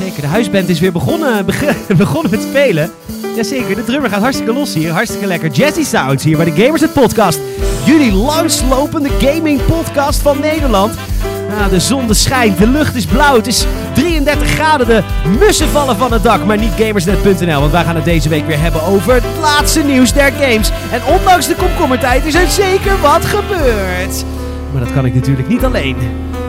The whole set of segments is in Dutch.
Jazeker, de huisband is weer begonnen, beg- begonnen met spelen. Jazeker, de drummer gaat hartstikke los hier. Hartstikke lekker. Jazzy Sounds hier bij de Gamers het Podcast. Jullie langslopende gaming podcast van Nederland. Ah, de zon de schijnt, de lucht is blauw, het is 33 graden, de mussen vallen van het dak. Maar niet gamersnet.nl, want wij gaan het deze week weer hebben over het laatste nieuws der games. En ondanks de komkommertijd is er zeker wat gebeurd. Maar dat kan ik natuurlijk niet alleen.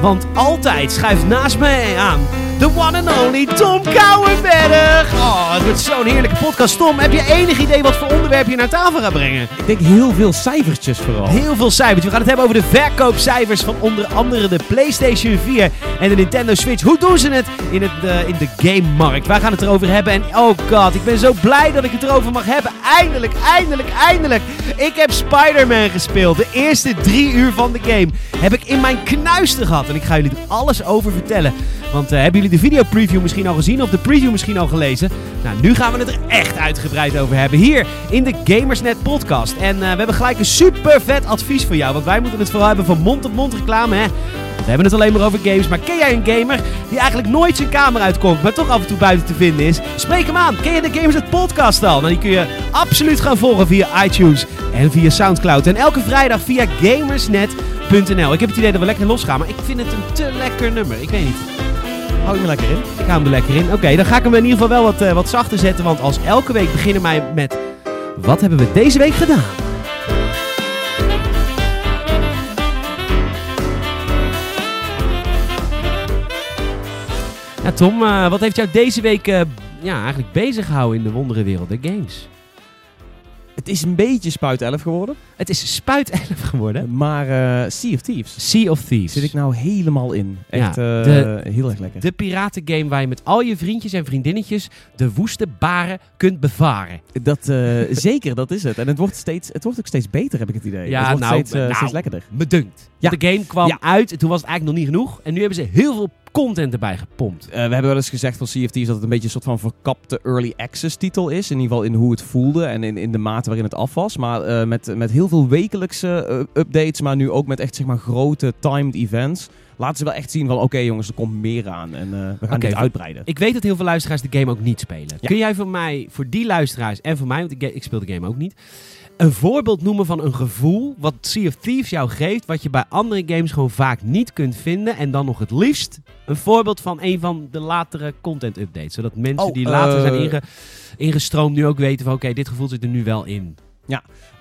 Want altijd schuift naast mij aan de one and only Tom Kouwenberg. Oh, het wordt zo'n heerlijke podcast. Tom, heb je enig idee wat voor onderwerp je naar tafel gaat brengen? Ik denk heel veel cijfertjes vooral. Heel veel cijfers. We gaan het hebben over de verkoopcijfers van onder andere de PlayStation 4 en de Nintendo Switch. Hoe doen ze het in, het, eh, in de game-markt? Wij gaan het erover hebben. En oh god, ik ben zo blij dat ik het erover mag hebben. Eindelijk, eindelijk, eindelijk. Ik heb Spider-Man gespeeld. De eerste drie uur van de game heb ik in mijn knuisten gehad. En ik ga jullie er alles over vertellen. Want eh, hebben jullie de video preview misschien al gezien of de preview misschien al gelezen? Nou, nu gaan we het er echt uitgebreid over hebben. Hier in de Gamersnet podcast. En eh, we hebben gelijk een super vet advies voor jou. Want wij moeten het vooral hebben van mond-tot-mond reclame, hè? We hebben het alleen maar over games. Maar ken jij een gamer die eigenlijk nooit zijn kamer uitkomt, maar toch af en toe buiten te vinden is? Spreek hem aan. Ken je de Gamersnet podcast al? Nou, die kun je absoluut gaan volgen via iTunes en via Soundcloud. En elke vrijdag via gamersnet.nl. Ik heb het idee dat we lekker losgaan, maar ik vind het een te lekker nummer. Ik weet niet. Hou je me lekker in. Ik hou hem er lekker in. Oké, dan ga ik hem in ieder geval wel wat, eh, wat zachter zetten. Want als elke week beginnen wij met... Wat hebben we deze week gedaan? Ja, Tom, eh, wat heeft jou deze week eh, ja, eigenlijk bezig gehouden in de wondere wereld games? Het is een beetje spuit 11 geworden. Het is Spuit 11 geworden. Maar eh, Sea of Thieves Sea of Thieves. zit ik nou helemaal in. Echt Ja, eh, de- heel erg lekker. De piratengame waar je met al je vriendjes en vriendinnetjes de woeste baren kunt bevaren. Dat, eh, zeker, dat is het. En het wordt, steeds, het wordt ook steeds beter, heb ik het idee. Ja, het wordt nou, steeds, nou. steeds lekkerder. Me dunkt. Ja. De game kwam Ja. uit en toen was het eigenlijk nog niet genoeg. En nu hebben ze heel veel content erbij gepompt. Eh, we hebben wel eens gezegd van Thieves dat het een beetje een soort van verkapte early access titel is. In ieder geval in hoe het voelde en in, in de mate waarin het af was. Maar eh, met, met heel veel wekelijkse eh, updates, maar nu ook met echt zeg maar grote timed events. Laten ze wel echt zien van oké jongens, er komt meer aan en we gaan dit uitbreiden. Ik weet dat heel veel luisteraars de game ook niet spelen. Ja. Kun jij voor mij, voor die luisteraars en voor mij, want ik, ik speel de game ook niet, een voorbeeld noemen van een gevoel wat Sea of Thieves jou geeft, wat je bij andere games gewoon vaak niet kunt vinden. En dan nog het liefst een voorbeeld van een van de latere content updates. Zodat mensen Oh, die later zijn eh, inge- ingestroomd nu ook weten van oké, dit gevoel zit er nu wel in.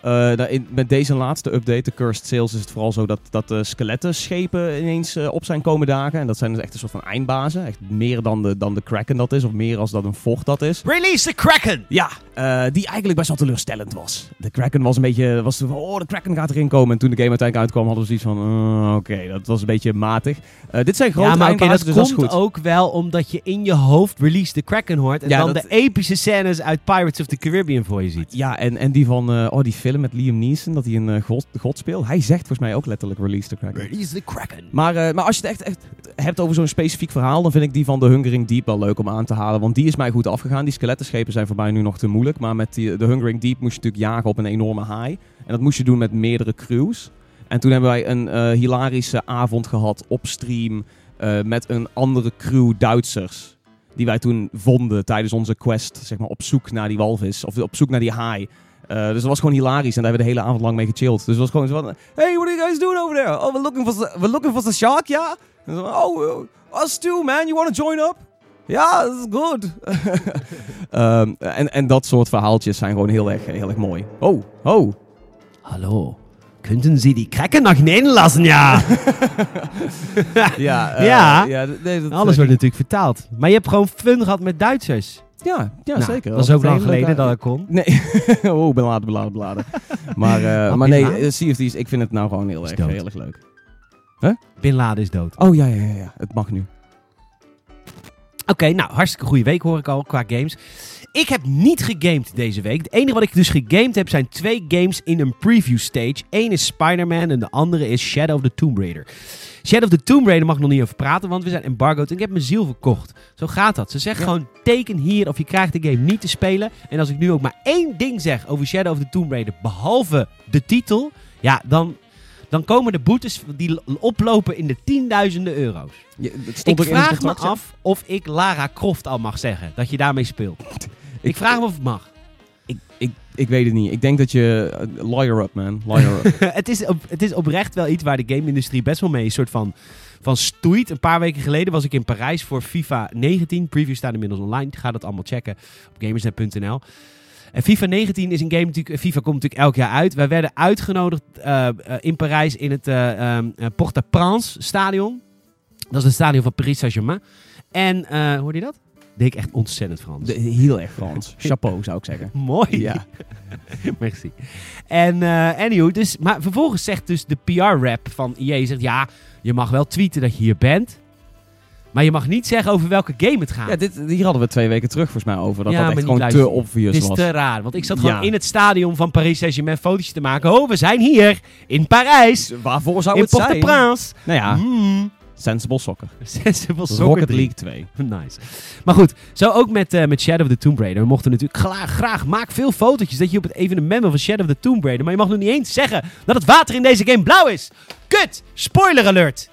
Eh, nou, in- met deze laatste update, de Cursed Sales, is het vooral zo dat, dat de skeletten schepen ineens eh, op zijn komen dagen. En dat zijn dus echt een soort van eindbazen. Echt meer dan de, dan de Kraken dat is, of meer als dat een vocht dat is. Release the Kraken! Ja, eh, die eigenlijk best wel teleurstellend was. De Kraken was een beetje, was van, oh de Kraken gaat erin komen. En toen de game uiteindelijk uitkwam hadden we zoiets van, uh, oké, dat was een beetje matig. Eh, dit zijn grote Ja, maar oké, eindbazen, dat dus komt goed. ook wel omdat je in je hoofd Release the Kraken hoort. En Ja, dan dat- de epische scènes uit Pirates of the Caribbean voor je ziet. Ja, en, en die van, eh, oh die film met Liam Neeson, dat hij een eh, god, god speelt. Hij zegt volgens mij ook letterlijk release the Kraken. Release the Kraken. Maar, eh, maar als je het echt, echt hebt over zo'n specifiek verhaal, dan vind ik die van de Hungering Deep wel leuk om aan te halen. Want die is mij goed afgegaan. Die skelettenschepen zijn voor mij nu nog te moeilijk. Maar met die, de Hungering Deep moest je natuurlijk jagen op een enorme haai. En dat moest je doen met meerdere crews. En toen hebben wij een eh, hilarische avond gehad op stream eh, met een andere crew Duitsers. Die wij toen vonden tijdens onze quest, zeg maar, op zoek naar die walvis. Of op zoek naar die haai. Eh, dus dat was gewoon hilarisch en daar hebben we de hele avond lang mee gechilled. Dus het was gewoon zo van, hey, what are you guys doing over there? Oh, we're looking for the, we're looking for the shark, ja? Oh, uh, us too, man. You want to join up? Ja, that's good. Ehm, en, en dat soort verhaaltjes zijn gewoon heel erg, heel erg mooi. Oh, oh. Hallo, könnten Sie die Kraken nog ja? Ja, eh, Ja. ja d- nee, dat, Alles wordt natuurlijk vertaald. Maar je hebt gewoon fun gehad met Duitsers. Ja, ja Nou, zeker. Dat is ook lang geleden dat ik kon. Nee, oh, beladen, beladen, beladen. maar, eh, maar nee, Laden? eh, Sea of Thieves, ik vind het nou gewoon heel Is erg, heel erg leuk. Bin Laden is dood. Oh ja, ja, ja, ja, het mag nu. Oké, nou, hartstikke goede week hoor ik al qua games. Ik heb niet gegamed deze week. Het enige wat ik dus gegamed heb zijn twee games in een preview stage. Eén is Spider-Man en de andere is Shadow of the Tomb Raider. Shadow of the Tomb Raider mag ik nog niet over praten, want we zijn embargoed en ik heb mijn ziel verkocht. Zo gaat dat. Ze zeggen Ja. gewoon, teken hier of je krijgt de game niet te spelen. En als ik nu ook maar één ding zeg over Shadow of the Tomb Raider, behalve de titel, ja, dan, dan komen de boetes die oplopen in de tienduizenden euro's. Ik vraag me af of ik Lara Croft al mag zeggen. Dat je daarmee speelt. Ik, vraag me of het mag. Ik, ik, ik weet het niet. Ik denk dat je... eh, lawyer up, man. Lawyer up. het, is op, het is oprecht wel iets waar de game-industrie best wel mee een soort van, van stoeit. Een paar weken geleden was ik in Parijs voor FIFA 19. Preview staat inmiddels online. Ga dat allemaal checken op gamersnet.nl. En FIFA 19 is een game natuurlijk. FIFA komt natuurlijk elk jaar uit. Wij werden uitgenodigd eh, eh, in Parijs in het eh um, Port-au-Prince stadion. Dat is het stadion van Paris Saint-Germain. En eh hoorde je dat? Deed ik echt ontzettend Frans. De- heel erg Frans. Chapeau, zou ik zeggen. Mooi. Ja. Merci. En eh anywho, dus, maar vervolgens zegt dus de PR-rap van EA, zegt ja, je mag wel tweeten dat je hier bent. Maar je mag niet zeggen over welke game het gaat. Ja, dit, hier hadden we twee weken terug volgens mij over. Dat Ja, dat echt gewoon te obvious Het is was. te raar, want ik zat gewoon Ja. in het stadion van Paris Saint-Germain fotootjes te maken. Oh, we zijn hier in Parijs, Dus Waarvoor zou in het zijn? Port-au-Prince. Nou ja, Mm. Sensible Soccer. Sensible Soccer Rocket 3. League 2. Nice. Maar goed, zo ook met, eh, met Shadow of the Tomb Raider. We mochten natuurlijk graag, graag, maak veel fotootjes dat je op het evenement bent van Shadow of the Tomb Raider. Maar je mag nog niet eens zeggen dat het water in deze game blauw is. Kut! Spoiler alert!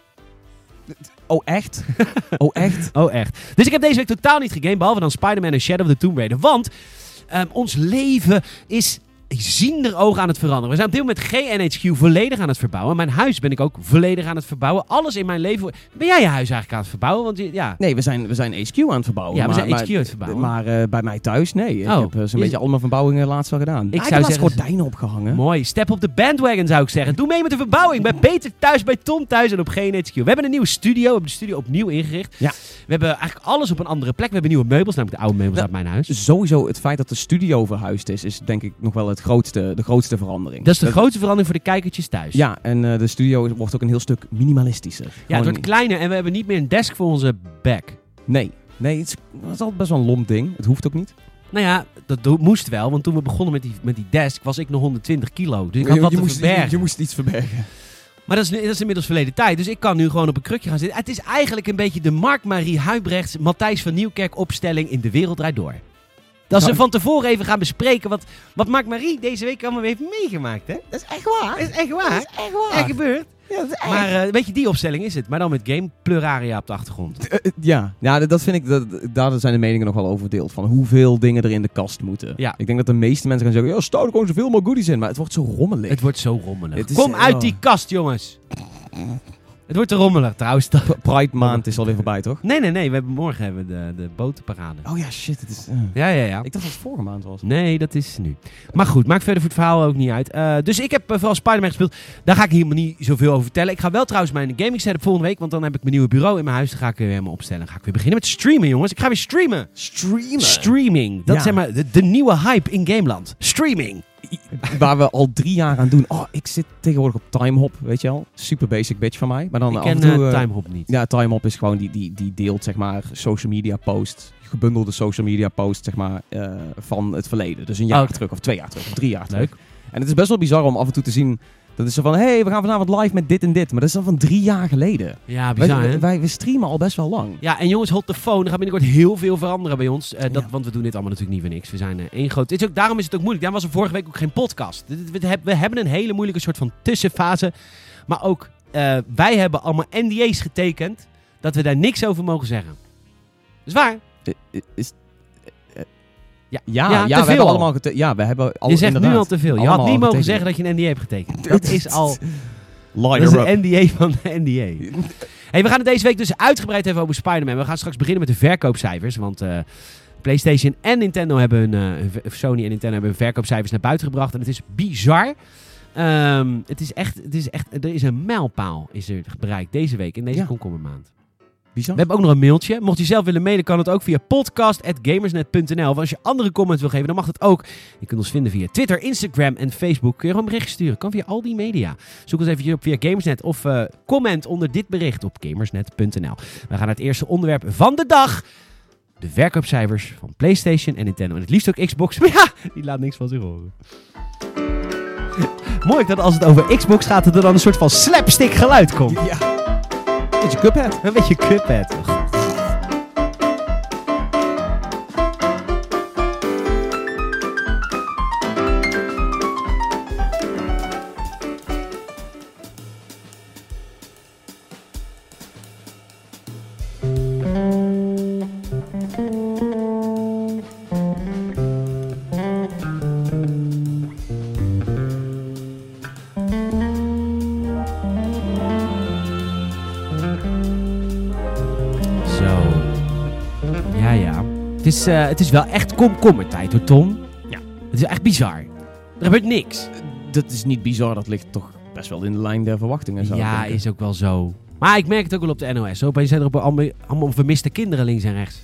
Oh, echt? oh, echt? Oh, echt. Dus ik heb deze week totaal niet gegamed, behalve dan Spider-Man en Shadow of the Tomb Raider. Want ehm, ons leven is ziender ogen aan het veranderen. We zijn op dit moment GNHQ volledig aan het verbouwen. Mijn huis ben ik ook volledig aan het verbouwen. Alles in mijn leven... Ben jij je huis eigenlijk aan het verbouwen? Want je- ja... Nee, we zijn, we zijn HQ aan het verbouwen. Ja, we maar, zijn maar- HQ aan het verbouwen. Maar eh, bij mij thuis, nee. Ik Oh. heb eh, zo'n Je- beetje allemaal verbouwingen laatst wel gedaan. Ik Ik zou zou zeggen- gordijnen opgehangen. Mooi. Step op de bandwagon zou ik zeggen. Doe mee met de verbouwing. Bij Peter thuis, bij Tom thuis en op GNHQ. We hebben een nieuwe studio. We hebben de studio opnieuw ingericht. Ja. We hebben eigenlijk alles op een andere plek. We hebben nieuwe meubels, namelijk de oude meubels uit mijn huis. Sowieso het feit dat de studio verhuisd is, is denk ik nog wel het grootste, de grootste verandering. Dat is de grootste verandering voor de kijkertjes thuis. Ja, en eh, de studio wordt ook een heel stuk minimalistischer. Ja, het wordt kleiner en we hebben niet meer een desk voor onze back. Nee, nee het, is, het is altijd best wel een lomp ding. Het hoeft ook niet. Nou ja, dat moest wel, want toen we begonnen met die, met die desk was ik nog 120 kilo. Dus ik had je, wat je te moest, verbergen. je, je moest iets verbergen. Maar dat is, dat is inmiddels verleden tijd. Dus ik kan nu gewoon op een krukje gaan zitten. Het is eigenlijk een beetje de Mark-Marie Huibrechts, Matthijs van Nieuwkerk opstelling in De Wereld Draait Door. Dat ze Nou, van tevoren even gaan bespreken wat, wat Mark-Marie deze week allemaal heeft meegemaakt. Hè? Dat is echt waar. Dat is echt waar. echt Echt gebeurd. Ja, dat is echt. Maar eh, weet je, die opstelling is het. Maar dan met game pluraria op de achtergrond. Eh, eh, ja, ja dat- dat vind ik, dat, daar zijn de meningen nog wel over verdeeld. Van hoeveel dingen er in de kast moeten. Ja. Ik denk dat de meeste mensen gaan zeggen, ja, stel er gewoon zoveel mogelijk goodies in. Maar het wordt zo rommelig. Het wordt zo rommelig. Is- Kom uit die kast, jongens. Het wordt te rommelig trouwens. Pride maand is alweer voorbij, toch? Nee, nee, nee. We hebben, morgen hebben we de, de botenparade. Oh ja, shit. Het is, eh. Ja, ja, ja. Ik dacht dat het vorige maand was. Nee, dat is nu. Maar goed, maakt verder voor het verhaal ook niet uit. Eh, dus ik heb eh, vooral Spider-Man gespeeld. Daar ga ik helemaal niet zoveel over vertellen. Ik ga wel trouwens mijn gaming setup volgende week. Want dan heb ik mijn nieuwe bureau in mijn huis. Dan ga ik weer helemaal opstellen. Dan ga ik weer beginnen met streamen, jongens. Ik ga weer streamen. Streamen. Streaming. Dat Ja. is zeg maar de, de nieuwe hype in Gameland. Streaming. Waar we al drie jaar aan doen. Oh, ik zit tegenwoordig op Timehop, weet je wel. Super basic bitch van mij. Maar dan ik ken en toe... eh, eh, Timehop niet. Ja, Timehop is gewoon die, die, die deelt zeg maar social media posts. Gebundelde social media posts zeg maar eh, van het verleden. Dus een jaar Oké. terug of twee jaar terug of drie jaar terug. Leuk. En het is best wel bizar om af en toe te zien... Dat is zo van, hé, hey, we gaan vanavond live met dit en dit. Maar dat is dan van drie jaar geleden. Ja, bizar wij, hè? wij, we streamen al best wel lang. Ja, en jongens, hold the phone. Er gaat binnenkort heel veel veranderen bij ons. Eh, dat, Ja. Want we doen dit allemaal natuurlijk niet voor niks. We zijn eh, één groot... Dit is ook, daarom is het ook moeilijk. Daarom was er vorige week ook geen podcast. We hebben- een hele moeilijke soort van tussenfase. Maar ook eh, wij hebben allemaal NDA's getekend. Dat we daar niks over mogen zeggen. Dat is waar. Is, Ja. ja, Ja, we hebben al. allemaal Ja, we hebben al je zegt nu al te veel. Je had niet mogen zeggen dat je een NDA hebt getekend. Dat is al... Liar Dat is up. een NDA van de NDA. Hey, we gaan het deze week dus uitgebreid hebben over Spider-Man. We gaan straks beginnen met de verkoopcijfers. Want eh, PlayStation en Nintendo hebben hun, eh, Sony en Nintendo hebben hun verkoopcijfers naar buiten gebracht. En het is bizar. Ehm, het is echt, het is echt, er is een mijlpaal is er bereikt deze week in deze Ja. komkommermaand. Bizar. We hebben ook nog een mailtje. Mocht je zelf willen mailen, kan het ook via podcast.gamersnet.nl. Of als je andere comments wil geven, dan mag het ook. Je kunt ons vinden via Twitter, Instagram en Facebook. Kun je gewoon een bericht sturen. Kan via al die media. Zoek ons even op via Gamersnet of eh, comment onder dit bericht op gamersnet.nl. We gaan naar het eerste onderwerp van de dag. De verkoopcijfers van PlayStation en Nintendo. En het liefst ook Xbox. Maar ja, die laat niks van zich horen. Mooi dat als het over Xbox gaat, dat er dan een soort van slapstick geluid komt. Ja. Beetje Cuphead. Een beetje Cuphead. Is, eh, het is wel echt komkommertijd hoor, Tom. Ja. Het is echt bizar. Er gebeurt niks. Dat is niet bizar, dat ligt toch best wel in de lijn der verwachtingen. Zou Ja, is ook wel zo. Maar ik merk het ook wel op de NOS. Zo, opeens zijn er op allemaal, allemaal vermiste kinderen links en rechts.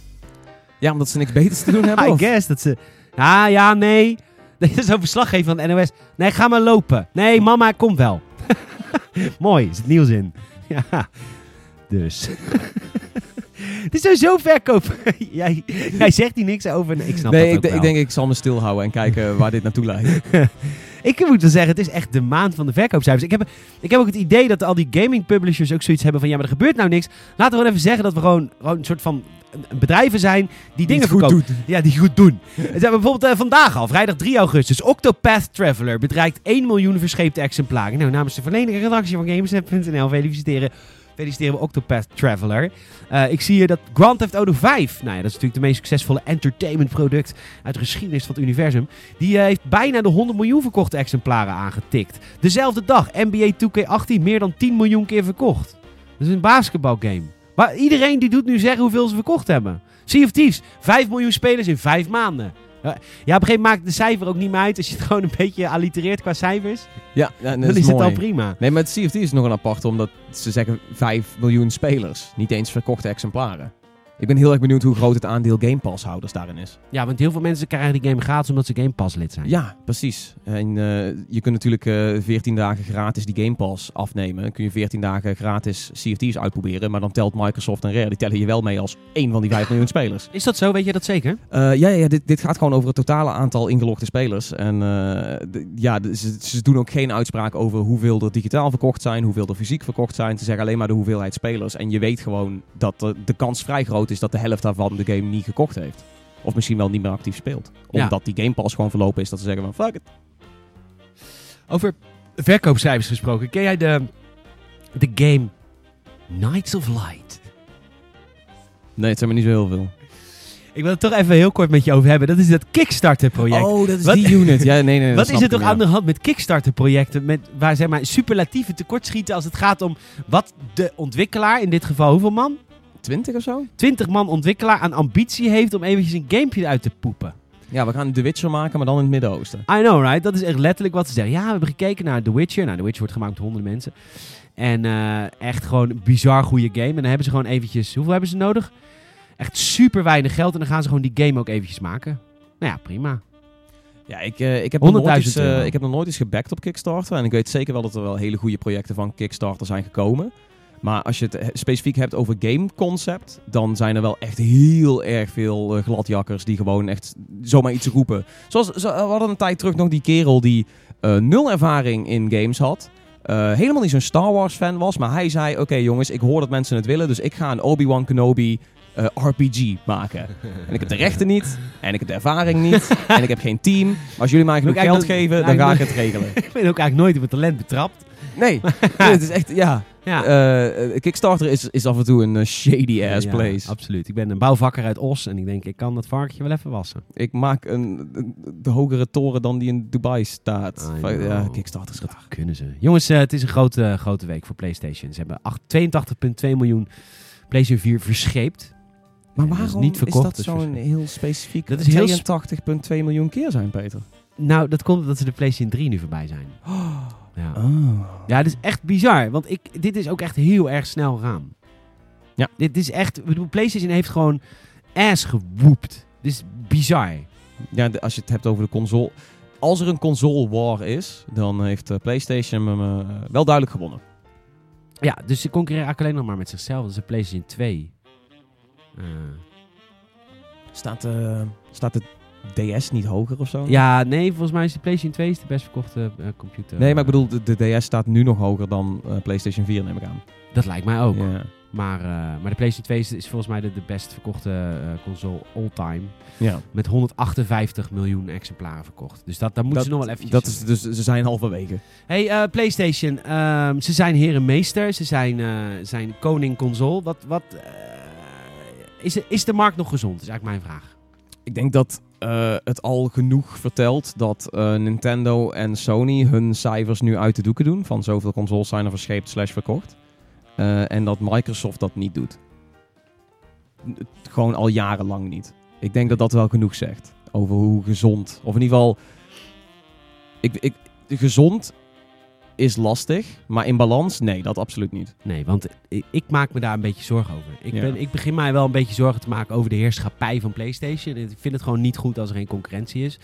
ja, omdat ze niks beters te doen hebben? I of? guess dat ze... Ja, ja, nee. Dit is zo'n verslaggever van de NOS. Nee, ga maar lopen. Nee, mama komt wel. Mooi, is het nieuws in. Ja, dus. Het is sowieso verkoop. jij, jij zegt hier niks over. Nee, ik snap Nee, dat ik, ook de- wel. ik denk ik zal me stilhouden en kijken waar dit naartoe leidt. Ik moet wel zeggen, het is echt de maand van de verkoopcijfers. Ik heb, ik heb ook het idee dat al die gaming publishers ook zoiets hebben van... Ja, maar er gebeurt nou niks. Laten we gewoon even zeggen dat we gewoon, gewoon een soort van bedrijven zijn die dingen goed verkopen. doet. Ja, die goed doen. Ze hebben bijvoorbeeld eh, vandaag al, vrijdag 3 augustus, Octopath Traveler bereikt 1 miljoen verscheepte exemplaren. Nou, namens de volledige redactie van Gamersnet.nl feliciteren, feliciteren we Octopath Traveler. Eh, ik zie hier dat Grand Theft Auto 5, nou ja, dat is natuurlijk de meest succesvolle entertainment product uit de geschiedenis van het universum. Die eh, heeft bijna de 100 miljoen verkochte exemplaren aangetikt. Dezelfde dag, NBA 2K18 meer dan 10 miljoen keer verkocht. Dat is een basketbalgame. Maar iedereen die doet nu zeggen hoeveel ze verkocht hebben. Sea of Thieves, 5 miljoen spelers in 5 maanden. Ja, op een gegeven moment maakt de cijfer ook niet meer uit. Als je het gewoon een beetje allitereert qua cijfers, Ja, ja dat dan is, is het al prima. Nee, maar het CFT is nog een apart, omdat ze zeggen 5 miljoen spelers. Niet eens verkochte exemplaren. Ik ben heel erg benieuwd hoe groot het aandeel Game Pass houders daarin is. Ja, want heel veel mensen krijgen die game gratis omdat ze Game Pass lid zijn. Ja, precies. En eh, je kunt natuurlijk eh 14 dagen gratis die Game Pass afnemen. Dan kun je 14 dagen gratis CFT's uitproberen. Maar dan telt Microsoft en Rare, die tellen je wel mee als één van die 5 miljoen spelers. Is dat zo? Weet je dat zeker? Eh, ja, ja, dit, dit gaat gewoon over het totale aantal ingelogde spelers. En ja, ze, ze doen ook geen uitspraak over hoeveel er digitaal verkocht zijn, hoeveel er fysiek verkocht zijn. Ze zeggen alleen maar de hoeveelheid spelers. En je weet gewoon dat de, de kans vrij groot is dat de helft daarvan de game niet gekocht heeft. Of misschien wel niet meer actief speelt. Ja. Omdat die Game Pass gewoon verlopen is dat ze zeggen van fuck it. Over verkoopcijfers gesproken. Ken jij de, de game Knights of Light? Nee, het zijn maar niet zo heel veel. Ik wil het toch even heel kort met je over hebben. Dat is dat Kickstarter-project. Oh, dat is Wat- die unit. Ja, nee, nee. Wat is er toch aan de hand met Kickstarter-projecten? Met, waar zeg maar superlatieve tekortschieten als het gaat om wat de ontwikkelaar, in dit geval hoeveel man? 20 of zo? 20 man ontwikkelaar aan ambitie heeft om eventjes een gamepje uit te poepen. Ja, we gaan The Witcher maken, maar dan in het Midden-Oosten. I know, right? Dat is echt letterlijk wat ze zeggen. Ja, we hebben gekeken naar The Witcher. Nou, The Witcher wordt gemaakt door honderden mensen. En eh, echt gewoon een bizar goede game. En dan hebben ze gewoon eventjes... Hoeveel hebben ze nodig? Echt super weinig geld. En dan gaan ze gewoon die game ook eventjes maken. Nou ja, prima. Ja, ik, eh, ik, heb nog nooit 100.000 eens, eh, ik heb nog nooit eens gebackt op Kickstarter. En ik weet zeker wel dat er wel hele goede projecten van Kickstarter zijn gekomen. Maar als je het eh, specifiek hebt over game concept, dan zijn er wel echt heel erg veel eh, gladjakkers die gewoon echt zomaar iets roepen. Zoals zo, we hadden een tijd terug nog die kerel die eh, nul ervaring in games had. eh, helemaal niet zo'n Star Wars fan was, maar hij zei: Oké jongens, ik hoor dat mensen het willen, dus ik ga een Obi-Wan Kenobi eh, RPG maken. En ik heb de rechten niet, en ik heb de ervaring niet, en ik heb geen team. Maar als jullie mij genoeg geld geven, dan ga ik het regelen. ik ben ook eigenlijk nooit op het talent betrapt. Nee, nee, het is echt, ja. Ja. Eh, eh, Kickstarter is, is af en toe een eh, shady ass Ja, place. absoluut. Ik ben een bouwvakker uit Os. En ik denk, ik kan dat varkentje wel even wassen. Ik maak een, een- de hogere toren dan die in Dubai staat. Van- Ja. Kickstarter is Dat raar. kunnen ze. Jongens, het is een grote, grote week voor PlayStation. Ze hebben acht- 82,2 miljoen PlayStation 4 verscheept. Maar dat is waarom niet verkocht, is dus dat zo'n verschil. heel specifiek Dat is heel sp- 82,2 miljoen keer zijn, Peter? Nou, dat komt omdat ze de PlayStation 3 nu voorbij zijn. Ja, Oh. ja het is echt bizar. Want ik, dit is ook echt heel erg snel gegaan. Ja. Dit is echt... Ik bedoel, PlayStation heeft gewoon ass gewoept. Dit is bizar. Ja, als je het hebt over de console. Als er een console war is, dan heeft eh, PlayStation hem eh, wel duidelijk gewonnen. Ja, dus ze concurreren eigenlijk alleen nog maar met zichzelf. Dat is de PlayStation 2. Eh, Staat, eh, staat de DS niet hoger of zo? ja, nee, volgens mij is de PlayStation 2 is de best verkochte eh, computer. Nee, maar ik bedoel, de, de DS staat nu nog hoger dan eh, PlayStation 4, neem ik aan. Dat lijkt mij ook. Ja. Maar, eh, maar de PlayStation 2 is, is volgens mij de, de best verkochte console all time. ja. Met 158 miljoen exemplaren verkocht. Dus dat, daar moeten ze nog wel eventjes... Dat is, dus ze zijn halverwege. Hey, PlayStation. ehm, ze zijn heer en meester. Ze zijn, zijn koning console. Wat... wat is, de- is de markt nog gezond? is eigenlijk mijn vraag. Ik denk dat eh, het al genoeg vertelt dat eh, Nintendo en Sony hun cijfers nu uit de doeken doen. Van zoveel consoles zijn er verscheept slash verkocht. Eh, en dat Microsoft dat niet doet. Gewoon al jarenlang niet. Ik denk dat dat wel genoeg zegt over hoe gezond, of in ieder geval, ik, ik, gezond is lastig, maar in balans, nee, dat absoluut niet. Nee, want ik, ik maak me daar een beetje zorgen over. Ik, Ja. ben, ik begin mij wel een beetje zorgen te maken over de heerschappij van PlayStation. Ik vind het gewoon niet goed als er geen concurrentie is.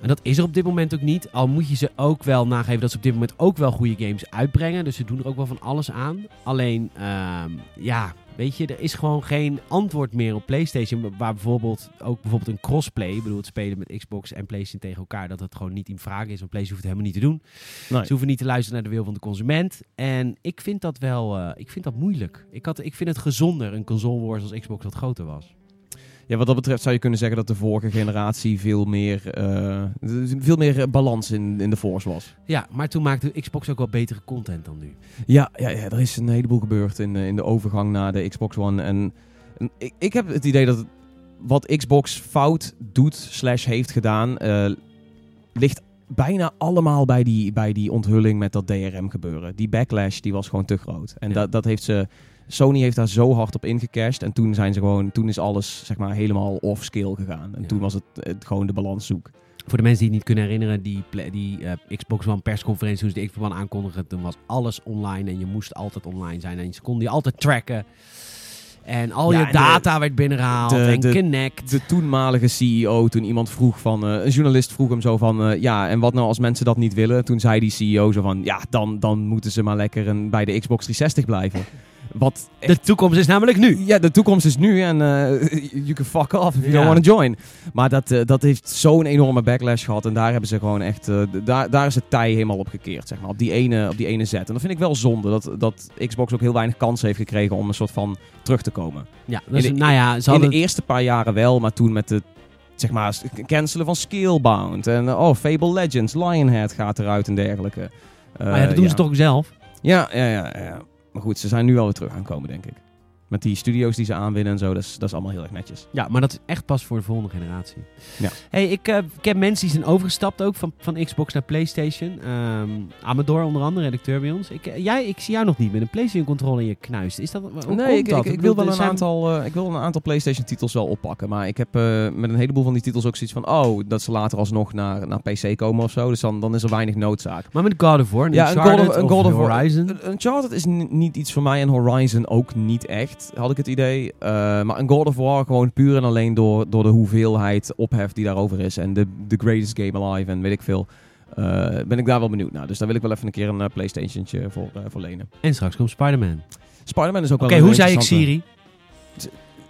En dat is er op dit moment ook niet. Al moet je ze ook wel nageven dat ze op dit moment ook wel goede games uitbrengen. Dus ze doen er ook wel van alles aan. Alleen, ehm, ja, weet je, er is gewoon geen antwoord meer op PlayStation. Waar bijvoorbeeld ook bijvoorbeeld een crossplay, ik bedoel het spelen met Xbox en PlayStation tegen elkaar, dat het gewoon niet in vraag is. Want PlayStation hoeft het helemaal niet te doen. Nee. Ze hoeven niet te luisteren naar de wil van de consument. En ik vind dat wel, eh, ik vind dat moeilijk. Ik, had, ik vind het gezonder, een console wars als Xbox wat groter was. Ja, wat dat betreft zou je kunnen zeggen dat de vorige generatie veel meer, eh, veel meer eh, balans in, in de force was. Ja, maar toen maakte Xbox ook wel betere content dan nu. Ja, ja, ja, er is een heleboel gebeurd in, eh, in de overgang naar de Xbox One. En, en ik, ik heb het idee dat wat Xbox fout doet, slash heeft gedaan, ligt bijna allemaal bij die, bij die onthulling met dat DRM gebeuren. Die backlash die was gewoon te groot. En Ja. dat, dat heeft ze. Sony heeft daar zo hard op ingecashed. En toen zijn ze gewoon, toen is alles zeg maar helemaal off-scale gegaan. En Ja. toen was het, het gewoon de balans zoek. Voor de mensen die het niet kunnen herinneren, die, die eh, Xbox One persconferentie, toen ze de Xbox One aankondigden, toen was alles online en je moest altijd online zijn. En ze konden je altijd tracken. En al Ja, je de- data werd binnengehaald de- en de- Connect. De toenmalige CEO, toen iemand vroeg van, eh, een journalist vroeg hem zo van, eh, ja, en wat nou als mensen dat niet willen? Toen zei die CEO zo van, ja, dan, dan moeten ze maar lekker een, bij de Xbox 360 blijven. Wat de toekomst is namelijk nu. Ja, de toekomst is nu en eh, you can fuck off if you Ja. don't want to join. Maar dat, eh, dat heeft zo'n enorme backlash gehad. En daar hebben ze gewoon echt, eh, daar, daar is het tij helemaal op gekeerd, zeg maar. Op die ene, op die ene zet. En dat vind ik wel zonde, dat, dat Xbox ook heel weinig kans heeft gekregen om een soort van terug te komen. Ja, dus, In de- nou ja, ze In de eerste paar jaren wel, maar toen met de, zeg maar, cancelen van Skillbound. En oh, Fable Legends, Lionhead gaat eruit en dergelijke. Maar ja, dat doen ja. ze toch ook zelf? Ja, ja, ja, ja. Maar goed, ze zijn nu alweer terug aankomen, denk ik. Met die studio's die ze aanwinnen en zo, dat is, dat is allemaal heel erg netjes. Ja, maar dat is echt pas voor de volgende generatie. Ja. Hey, ik uh, ken mensen die zijn overgestapt ook van, van Xbox naar PlayStation. Um, Amador onder andere, redacteur bij ons. Ik, uh, jij, ik zie jou nog niet met een PlayStation controller in je knuist. Is dat, hoe nee, ik, dat? ik, ik wil wel een zijn- aantal, uh, ik wil een aantal PlayStation titels wel oppakken. Maar ik heb uh, met een heleboel van die titels ook zoiets van, oh, dat ze later alsnog naar, naar PC komen of zo. Dus dan, dan is er weinig noodzaak. Maar met God of War, een Ja, een God of- een God of. Horizon. Uncharted is niet iets voor mij en Horizon ook niet echt, had ik het idee. Uh, maar een God of War gewoon puur en alleen door, door de hoeveelheid ophef die daarover is. En de, de greatest game alive en weet ik veel. Uh, ben ik daar wel benieuwd naar. Dus daar wil ik wel even een keer een uh, PlayStationtje voor, voor lenen. En straks komt Spider-Man. Spider-Man is ook Oké, wel een hoe zei ik Siri?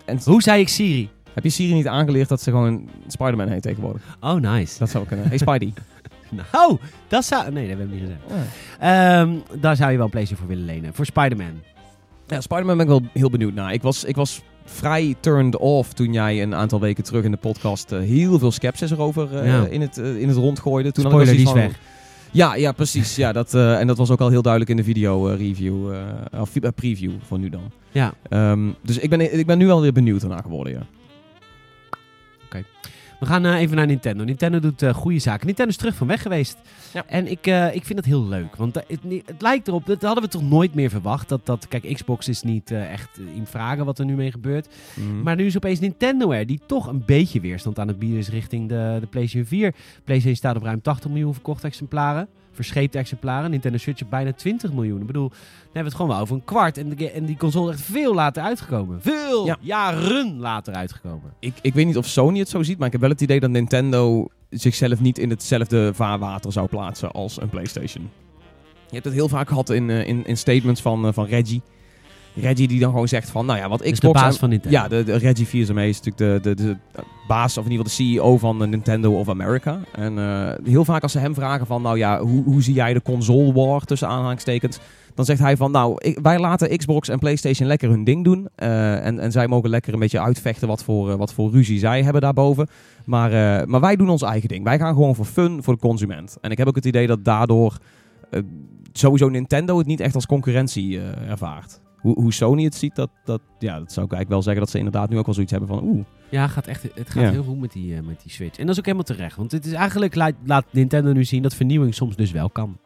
En Hoe zei ik Siri? heb je Siri niet aangeleerd dat ze gewoon Spider-Man heet tegenwoordig? Oh, nice. Dat zou kunnen. Hey Spidey. Nou, dat zou... Nee, dat hebben we niet gezegd. Ehm, daar zou je wel een PlayStation voor willen lenen. Voor Spider-Man. Ja, Spider-Man ben ik wel heel benieuwd naar. Ik was, ik was vrij turned off toen jij een aantal weken terug in de podcast eh, heel veel sceptisch erover eh, Ja. in, het, eh, in het rondgooide. Toen had Spoiler, die is weg. Ja, ja, precies. Ja, dat, en dat was ook al heel duidelijk in de video review, of preview van nu dan. Ja. Ehm, dus ik ben, ik ben nu alweer benieuwd ernaar geworden, ja. We gaan eh, even naar Nintendo. Nintendo doet eh, goede zaken. Nintendo is terug van weg geweest. Ja. En ik, eh, ik vind dat heel leuk. Want het, het lijkt erop, dat hadden we toch nooit meer verwacht. Dat, dat, kijk, Xbox is niet echt in vragen wat er nu mee gebeurt. Mhm. Maar nu is opeens Nintendo er, die toch een beetje weerstand aan het bieden is richting de, de PlayStation 4. PlayStation staat op ruim 80 miljoen verkochte exemplaren. Verscheepte exemplaren. Nintendo Switch op bijna 20 miljoen. Ik bedoel, dan hebben we het gewoon wel over een kwart. En, de, ga- en die console echt veel later uitgekomen. Veel Ja. jaren later uitgekomen. ik, ik weet niet of Sony het zo ziet, maar ik heb wel het idee dat Nintendo zichzelf niet in hetzelfde vaarwater zou plaatsen als een PlayStation. Je hebt het heel vaak gehad in, eh, in, in statements van, eh, van Reggie. Reggie die dan gewoon zegt van, nou ja, wat Dus de Xbox... baas van Nintendo. Ja, de, de Reggie Fils-Aimé is natuurlijk de, de, de baas, of in ieder geval de CEO van Nintendo of America. En eh, heel vaak als ze hem vragen van, nou ja, hoe, hoe zie jij de console war tussen aanhalingstekens? Dan zegt hij van, nou, ik- wij laten Xbox en PlayStation lekker hun ding doen. Eh, en, en zij mogen lekker een beetje uitvechten wat voor, eh, wat voor ruzie zij hebben daarboven. Maar, maar wij doen ons eigen ding. Wij gaan gewoon voor fun, voor de consument. En ik heb ook het idee dat daardoor sowieso Nintendo het niet echt als concurrentie ervaart. Hoe, hoe Sony het ziet, dat, dat, ja, dat zou ik eigenlijk wel zeggen dat ze inderdaad nu ook wel zoiets hebben van oeh. Ja, gaat echt, het gaat Ja. heel goed met die, eh, met die Switch. En dat is ook helemaal terecht. Want het is eigenlijk laat, laat Nintendo nu zien dat vernieuwing soms dus wel kan.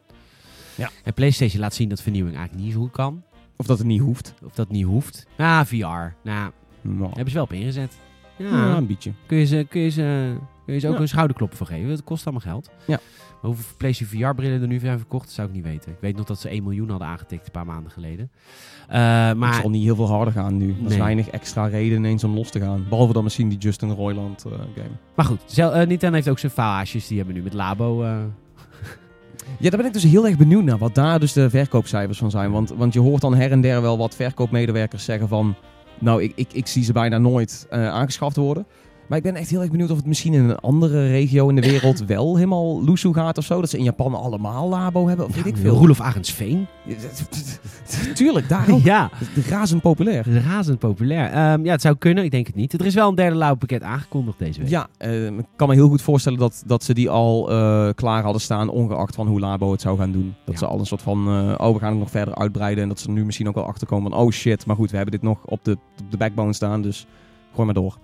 Ja. En PlayStation laat zien dat vernieuwing eigenlijk niet zo goed kan. Of dat het niet hoeft. Of dat niet hoeft. Ja, VR. Nou, Nou, hebben ze wel op ingezet. Ja, Ja, een beetje. kun je ze, kun je ze, kun je ze ook Ja. een schouderklopper voor geven. Het kost allemaal geld. Ja. Maar hoeveel PlayStation VR-brillen er nu zijn verkocht, dat zou ik niet weten. Ik weet nog dat ze 1 miljoen hadden aangetikt een paar maanden geleden. Eh, Maar het zal niet heel veel harder gaan nu. Er is weinig extra reden ineens om los te gaan. Behalve dan misschien die Justin Roiland eh, game. Maar goed, zel- eh, Nintendo heeft ook zijn faasjes. Die hebben nu met Labo. Ja, daar ben ik dus heel erg benieuwd naar. Wat daar dus de verkoopcijfers van zijn. Want, want je hoort dan her en der wel wat verkoopmedewerkers zeggen van... Nou, ik, ik, ik zie ze bijna nooit aangeschaft worden. Maar ik ben echt heel erg benieuwd of het misschien in een andere regio in de wereld wel helemaal loesoe gaat of zo. Dat ze in Japan allemaal labo hebben. Of weet ik veel. Roelof Arendsveen. Tuurlijk, daar ook. ja, Razend populair. razend populair. Ehm, ja, het zou kunnen. Ik denk het niet. Er is wel een derde Labo-pakket aangekondigd deze week. Ja, eh, ik kan me heel goed voorstellen dat, dat ze die al eh, klaar hadden staan, ongeacht van hoe Labo het zou gaan doen. Dat Ja. ze al een soort van, eh, oh we gaan het nog verder uitbreiden en dat ze nu misschien ook wel achter komen van, oh shit, maar goed, we hebben dit nog op de, op de backbone staan, dus gooi maar door.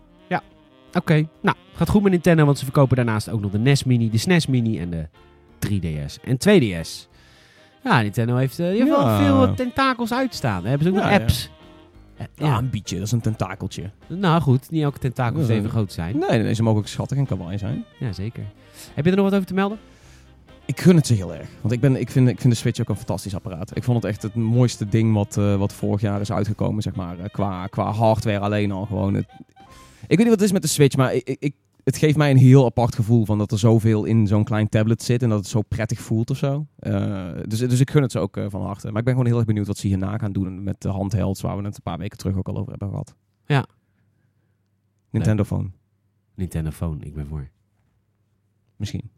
Oké, nou, gaat goed met Nintendo, want ze verkopen daarnaast ook nog de NES Mini, de SNES Mini en de 3DS en 2DS. Ja, Nintendo heeft, eh, die heeft wel Ja. veel eh, tentakels uitstaan. Hebben ze ook nog apps? Ja. Ja, een beetje, dat is een tentakeltje. Nou goed, niet elke tentakel moet even groot zijn. Nee, nee, ze mogen ook schattig en kawaii zijn. Ja, zeker. Heb je er nog wat over te melden? Ik gun het ze heel erg. Want ik, ben, ik, vind, ik vind de Switch ook een fantastisch apparaat. Ik vond het echt het mooiste ding wat, eh, wat vorig jaar is uitgekomen, zeg maar. eh, qua, qua hardware alleen al gewoon. Het, ik weet niet wat het is met de Switch, maar ik, ik, het geeft mij een heel apart gevoel van dat er zoveel in zo'n klein tablet zit en dat het zo prettig voelt of zo. Eh, dus, dus ik gun het ze ook eh, van harte. Maar ik ben gewoon heel erg benieuwd wat ze hierna gaan doen met de handhelds waar we het een paar weken terug ook al over hebben gehad. Ja. Nintendo Phone, Nintendo Phone, ik ben voor. misschien.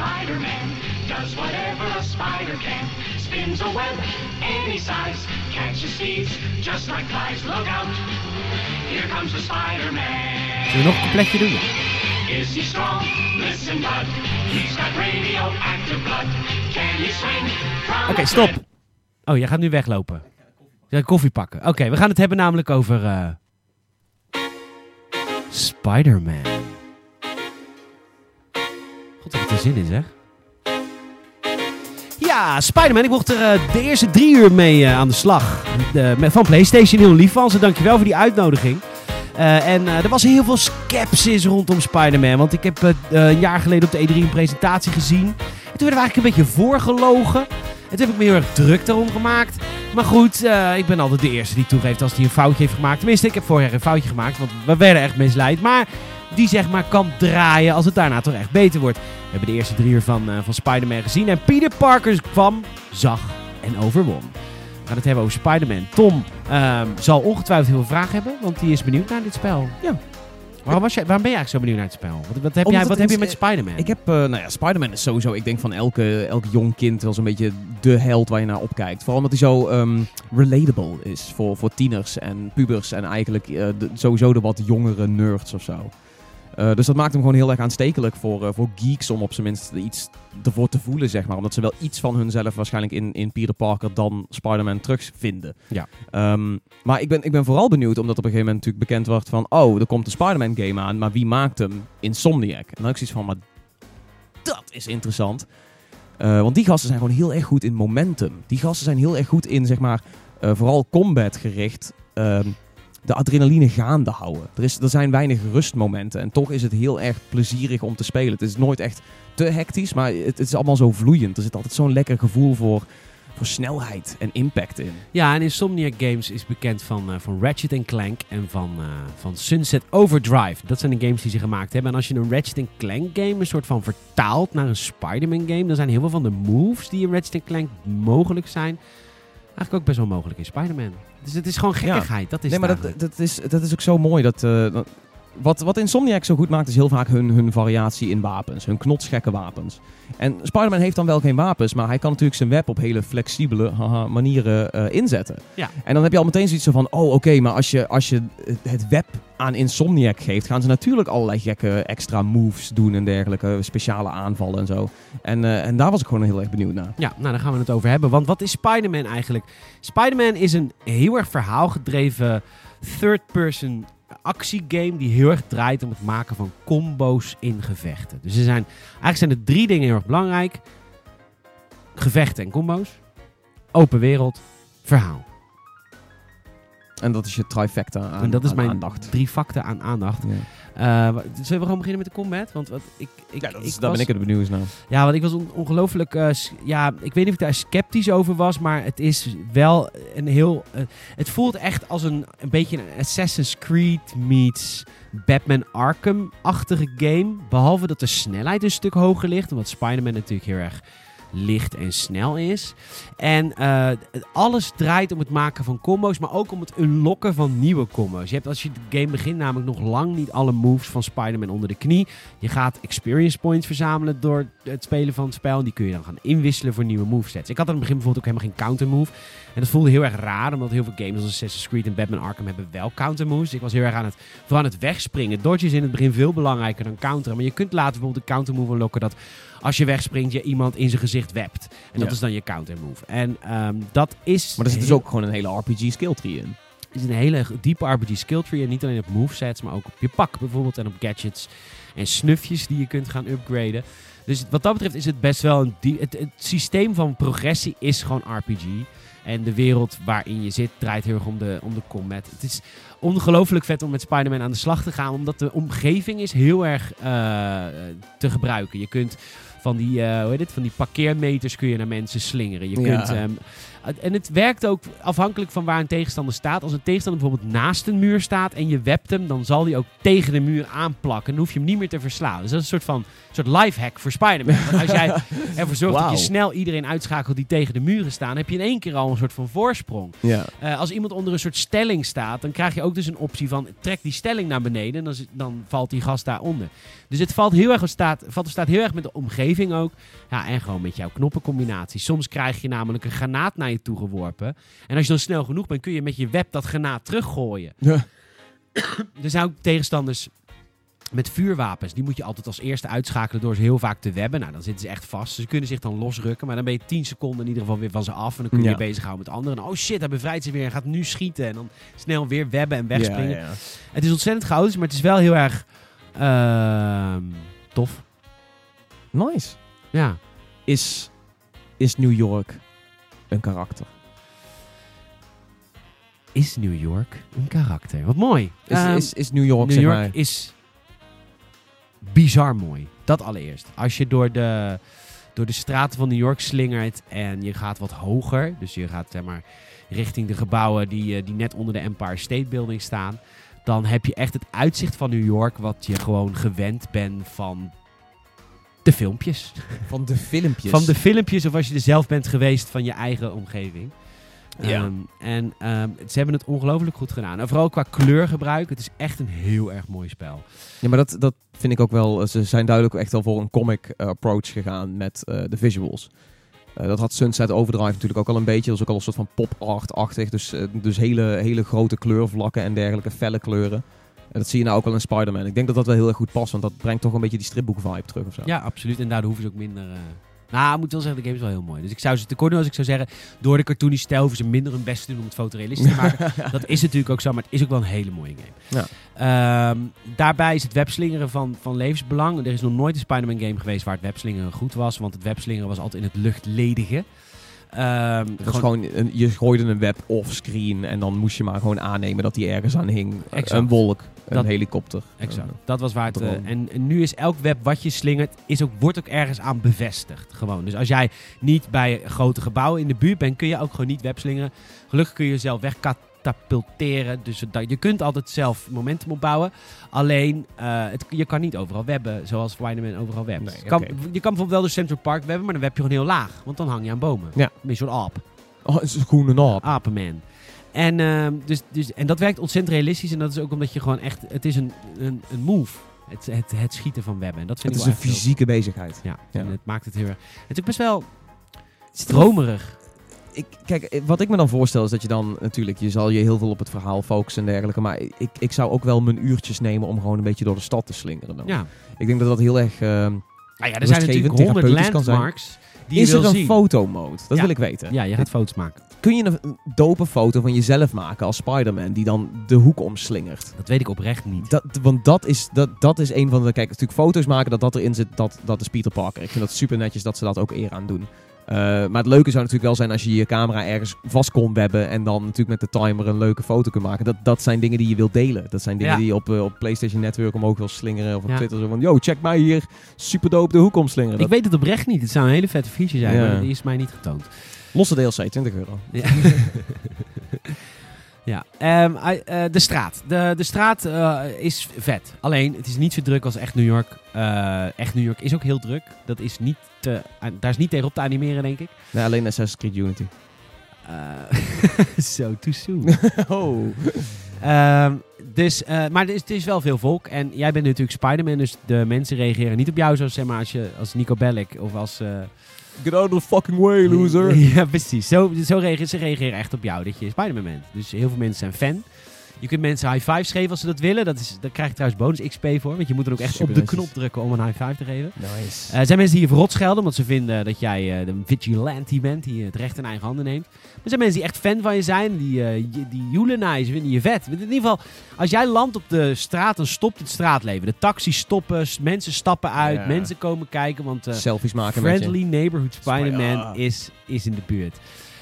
Spider-Man, does whatever a spider can. Spins a web any size, catches thieves just like flies. Look out, here comes the Spider-Man. Zullen we nog een completje doen? Is he strong? Listen, bud, he's got radioactive blood. Can he swing from Oké, a stop. Oh, jij gaat nu weglopen. Ja, koffie pakken. Oké, we gaan het hebben namelijk over... eh, Spider-Man. God, wat er zin in, zeg. Ja, Spider-Man. Ik mocht er eh, de eerste drie uur mee eh, aan de slag. Van PlayStation. Heel lief van ze. Dankjewel voor die uitnodiging. Eh, en er was heel veel sceptisch rondom Spider-Man. Want ik heb een jaar geleden op de E3 een presentatie gezien. En toen werden we eigenlijk een beetje voorgelogen. En toen heb ik me heel erg druk daarom gemaakt. Maar goed, ik ben altijd de eerste die toegeeft als hij een foutje heeft gemaakt. Tenminste, ik heb vorig jaar een foutje gemaakt, want we werden echt misleid. Maar die zeg maar kan draaien als het daarna toch echt beter wordt. We hebben de eerste drie uur van, eh, van Spider-Man gezien. En Peter Parker kwam, zag en overwon. We gaan het hebben over Spider-Man. Tom ehm, zal ongetwijfeld heel veel vragen hebben, want die is benieuwd naar dit spel. Ja. Waarom, was jij, waarom ben je eigenlijk zo benieuwd naar het spel? Wat, wat heb, Omdat jij, wat heb je met Spider-Man? Ik heb, eh, nou ja, Spider-Man is sowieso, ik denk van elke, elk jong kind wel zo'n beetje de held waar je naar opkijkt. Vooral omdat hij zo ehm, relatable is voor, voor tieners en pubers en eigenlijk eh, de- sowieso de wat jongere nerds of zo. Eh, dus dat maakt hem gewoon heel erg aanstekelijk voor, eh, voor geeks om op zijn minst iets ervoor te voelen, zeg maar. Omdat ze wel iets van hunzelf waarschijnlijk in, in Peter Parker dan Spider-Man terugvinden. Ja. Ehm, maar ik ben, ik ben vooral benieuwd, omdat op een gegeven moment natuurlijk bekend wordt van... Oh, er komt een Spider-Man game aan, maar wie maakt hem? Insomniac. En dan heb ik zoiets van, maar dat is interessant. Eh, want die gasten zijn gewoon heel erg goed in momentum. Die gasten zijn heel erg goed in, zeg maar, vooral combat gericht. ehm, de adrenaline gaande houden. Er, is, er zijn weinig rustmomenten. En toch is het heel erg plezierig om te spelen. Het is nooit echt te hectisch, maar het, het is allemaal zo vloeiend. Er zit altijd zo'n lekker gevoel voor, voor snelheid en impact in. Ja, en Insomniac Games is bekend van, eh, van Ratchet Clank en van, eh, van Sunset Overdrive. Dat zijn de games die ze gemaakt hebben. En als je een Ratchet Clank game een soort van vertaalt naar een Spider-Man game, dan zijn heel veel van de moves die in Ratchet Clank mogelijk zijn, eigenlijk ook best wel mogelijk in Spider-Man. Dus het is gewoon gekkigheid. Dat is nee, maar dat, dat, is, dat is ook zo mooi. Dat, eh, dat- wat, wat Insomniac zo goed maakt, is heel vaak hun, hun variatie in wapens. Hun knotsgekke wapens. En Spider-Man heeft dan wel geen wapens, maar hij kan natuurlijk zijn web op hele flexibele haha, manieren eh, inzetten. Ja. En dan heb je al meteen zoiets van, oh oké, maar als je, als je het web aan Insomniac geeft, gaan ze natuurlijk allerlei gekke extra moves doen en dergelijke, speciale aanvallen en zo. En, eh, en daar was ik gewoon heel erg benieuwd naar. Ja, nou daar gaan we het over hebben. Want wat is Spider-Man eigenlijk? Spider-Man is een heel erg verhaalgedreven third-person actiegame die heel erg draait om het maken van combo's in gevechten. Dus er zijn, eigenlijk zijn er drie dingen heel erg belangrijk. Gevechten en combo's. Open wereld. Verhaal. En dat is je trifecta aan, en dat is aan mijn aandacht. drie facten aan aandacht. Ja. Eh, zullen we gewoon beginnen met de combat? Want wat, ik, ik, Ja, dat is, ik daar was- ben ik het benieuwd naar. Ja, want ik was on- ongelooflijk... eh, ja, ik weet niet of ik daar sceptisch over was, maar het is wel een heel... eh, het voelt echt als een, een beetje een Assassin's Creed meets Batman Arkham-achtige game. Behalve dat de snelheid een stuk hoger ligt, omdat Spider-Man natuurlijk heel erg licht en snel is. En eh, alles draait om het maken van combo's, maar ook om het unlocken van nieuwe combo's. Je hebt als je de game begint namelijk nog lang niet alle moves van Spider-Man onder de knie. Je gaat experience points verzamelen door het spelen van het spel. En die kun je dan gaan inwisselen voor nieuwe movesets. Ik had aan het begin bijvoorbeeld ook helemaal geen counter move. En dat voelde heel erg raar, omdat heel veel games als Assassin's Creed en Batman Arkham hebben wel counter moves. Ik was heel erg aan het, aan het wegspringen. Dodge is in het begin veel belangrijker dan counteren. Maar je kunt later bijvoorbeeld een counter move unlocken dat als je wegspringt je iemand in zijn gezicht wept. En dat Ja. is dan je counter move. En ehm, dat is... Maar er zit dus ook gewoon een hele RPG skill tree in. is een hele diepe RPG skill tree. En niet alleen op movesets, maar ook op je pak bijvoorbeeld. En op gadgets en snufjes die je kunt gaan upgraden. Dus wat dat betreft is het best wel een... die- het, het systeem van progressie is gewoon RPG. En de wereld waarin je zit draait heel erg om de, om de combat. Het is ongelooflijk vet om met Spider-Man aan de slag te gaan. Omdat de omgeving is heel erg eh, te gebruiken. Je kunt van die, eh, hoe heet het, van die parkeermeters kun je naar mensen slingeren. Je Ja. kunt... ehm, en het werkt ook afhankelijk van waar een tegenstander staat. Als een tegenstander bijvoorbeeld naast een muur staat en je wept hem, dan zal hij ook tegen de muur aanplakken. Dan hoef je hem niet meer te verslaan. Dus dat is een soort van soort lifehack voor Spider-Man. Want als jij ervoor zorgt dat je snel iedereen uitschakelt die tegen de muren staan, heb je in één keer al een soort van voorsprong. Ja. Eh, als iemand onder een soort stelling staat, dan krijg je ook dus een optie van trek die stelling naar beneden en dan, dan valt die gast daaronder. Dus het valt heel erg op staat, valt op staat heel erg met de omgeving ook. Ja, en gewoon met jouw knoppencombinatie. Soms krijg je namelijk een granaat naar je toe geworpen. En als je dan snel genoeg bent, kun je met je web dat granaat teruggooien. Ja. Er zijn ook tegenstanders met vuurwapens. Die moet je altijd als eerste uitschakelen door ze heel vaak te webben. Nou, dan zitten ze echt vast. Ze kunnen zich dan losrukken. Maar dan ben je 10 seconden in ieder geval weer van ze af. En dan kun je Ja. je bezighouden met anderen. En, oh shit, hij bevrijdt ze weer en gaat nu schieten. En dan snel weer webben en wegspringen. Ja, ja. Het is ontzettend chaotisch, maar het is wel heel erg ehm, tof. Nice. Ja. Is, is New York een karakter? Is New York een karakter? Wat mooi. Is, Ehm, is, is New York, New zeg York maar... is bizar mooi. Dat allereerst. Als je door de, door de straten van New York slingert en je gaat wat hoger. Dus je gaat zeg maar, richting de gebouwen die, eh, die net onder de Empire State Building staan. Dan heb je echt het uitzicht van New York wat je gewoon gewend bent van de filmpjes. Van de filmpjes. Van de filmpjes of als je er zelf bent geweest van je eigen omgeving. Ja. Ehm, en ehm, ze hebben het ongelooflijk goed gedaan. En vooral qua kleurgebruik. Het is echt een heel erg mooi spel. Ja, maar dat, dat vind ik ook wel... Ze zijn duidelijk echt wel voor een comic eh, approach gegaan met eh, de visuals. Eh, dat had Sunset Overdrive natuurlijk ook al een beetje. Dat is ook al een soort van pop-art-achtig. Dus, eh, dus hele, hele grote kleurvlakken en dergelijke, felle kleuren. En dat zie je nou ook al in Spider-Man. Ik denk dat dat wel heel erg goed past, want dat brengt toch een beetje die stripboek-vibe terug of zo. Ja, absoluut. En daardoor hoeven ze ook minder... eh, Nou, ik moet wel zeggen, de game is wel heel mooi. Dus ik zou ze tekort doen als ik zou zeggen... door de cartoonisch stijl hoeven ze minder hun best te doen om het fotorealistisch te maken. dat is natuurlijk ook zo, maar het is ook wel een hele mooie game. Ehm, daarbij is het webslingeren van, van levensbelang. Er is nog nooit een Spider-Man game geweest waar het webslingeren goed was. Want het webslingeren was altijd in het luchtledige. Ehm, Het was gewoon, een, je gooide een web offscreen en dan moest je maar gewoon aannemen dat die ergens aan hing. Exact. Een wolk, een Dat- helikopter. Exact. Dat was waar het. Drone. en, en nu is elk web wat je slingert, is ook, wordt ook ergens aan bevestigd. Gewoon. Dus als jij niet bij grote gebouwen in de buurt bent, kun je ook gewoon niet webslingeren. Gelukkig kun je jezelf wegkatapulteren. Dus dat, je kunt altijd zelf momentum opbouwen. Alleen, eh, het, je kan niet overal webben, zoals Spider-Man overal webt. Nee, kan, je kan bijvoorbeeld wel de Central Park webben, maar dan web je gewoon heel laag. Want dan hang je aan bomen. Ja. Een soort aap. Oh, het is gewoon een aap. Apenman. En, ehm, dus, dus, en dat werkt ontzettend realistisch. En dat is ook omdat je gewoon echt... Het is een, een, een move. Het, het, het schieten van webben. En dat vind Het ik is een fysieke bezigheid. Ja, Ja. en het maakt het heel erg... Het is ook best wel stromerig. Ik, kijk, eh, wat ik me dan voorstel is dat je dan natuurlijk, je zal je heel veel op het verhaal focussen en dergelijke. Maar ik, ik zou ook wel mijn uurtjes nemen om gewoon een beetje door de stad te slingeren. Dan. Ja. Ik denk dat dat heel erg... ehm, Nou ja, er zijn natuurlijk honderd therapeutisch kan zijn. landmarks die is er een zien. fotomode? Dat Ja. wil ik weten. Ja, je gaat foto's maken. Kun je een, een dope foto van jezelf maken als Spider-Man die dan de hoek omslingert? Dat weet ik oprecht niet. Dat, want dat is, dat, dat is een van de... Kijk, natuurlijk foto's maken dat dat erin zit, dat, dat is Peter Parker. Ik vind dat super netjes dat ze dat ook eer aan doen. Eh, maar het leuke zou natuurlijk wel zijn als je je camera ergens vast kon webben en dan natuurlijk met de timer een leuke foto kunt maken. Dat, dat zijn dingen die je wilt delen. Dat zijn dingen Ja. die je op, eh, op PlayStation Network omhoog wil slingeren of op Ja. Twitter. Zo van, yo, check mij hier, super dope de hoek omslingeren. Ik Dat- weet het oprecht niet. Het zou een hele vette feature zijn, Ja. maar die is mij niet getoond. Losse DLC, 20 euro. Ja. ja. Ehm, eh, de straat. De, de straat eh, is vet. Alleen, het is niet zo druk als echt New York. Eh, echt New York is ook heel druk. Dat is niet te, daar is niet tegen op te animeren, denk ik. Nee, alleen Assassin's Creed Unity. Zo, too soon. oh. Ehm, dus, maar er is, het is wel veel volk. En jij bent natuurlijk Spider-Man, dus de mensen reageren niet op jou zoals zeg maar, als, je, als Nico Bellic of als... Get out of the fucking way, loser. Ja, precies. Zo, zo ze reageren echt op jou, dat je Spider-Man bent. Dus heel veel mensen zijn fan. Je kunt mensen high fives geven als ze dat willen. Dat is, daar krijg je trouwens bonus XP voor. Want je moet dan ook echt Super op de knop drukken om een high five te geven. Nice. Eh, er zijn mensen die je verrot schelden omdat ze vinden dat jij eh, de vigilante bent. Die het recht in eigen handen neemt. Er zijn mensen die echt fan van je zijn. Die, eh, je- die joelenizen, vinden je vet. In ieder geval, als jij landt op de straat, dan stopt het straatleven. De taxis stoppen, mensen stappen uit, Ja. mensen komen kijken. Want eh, Selfies maken Friendly Neighborhood Spider-Man Ja. is, is in de buurt.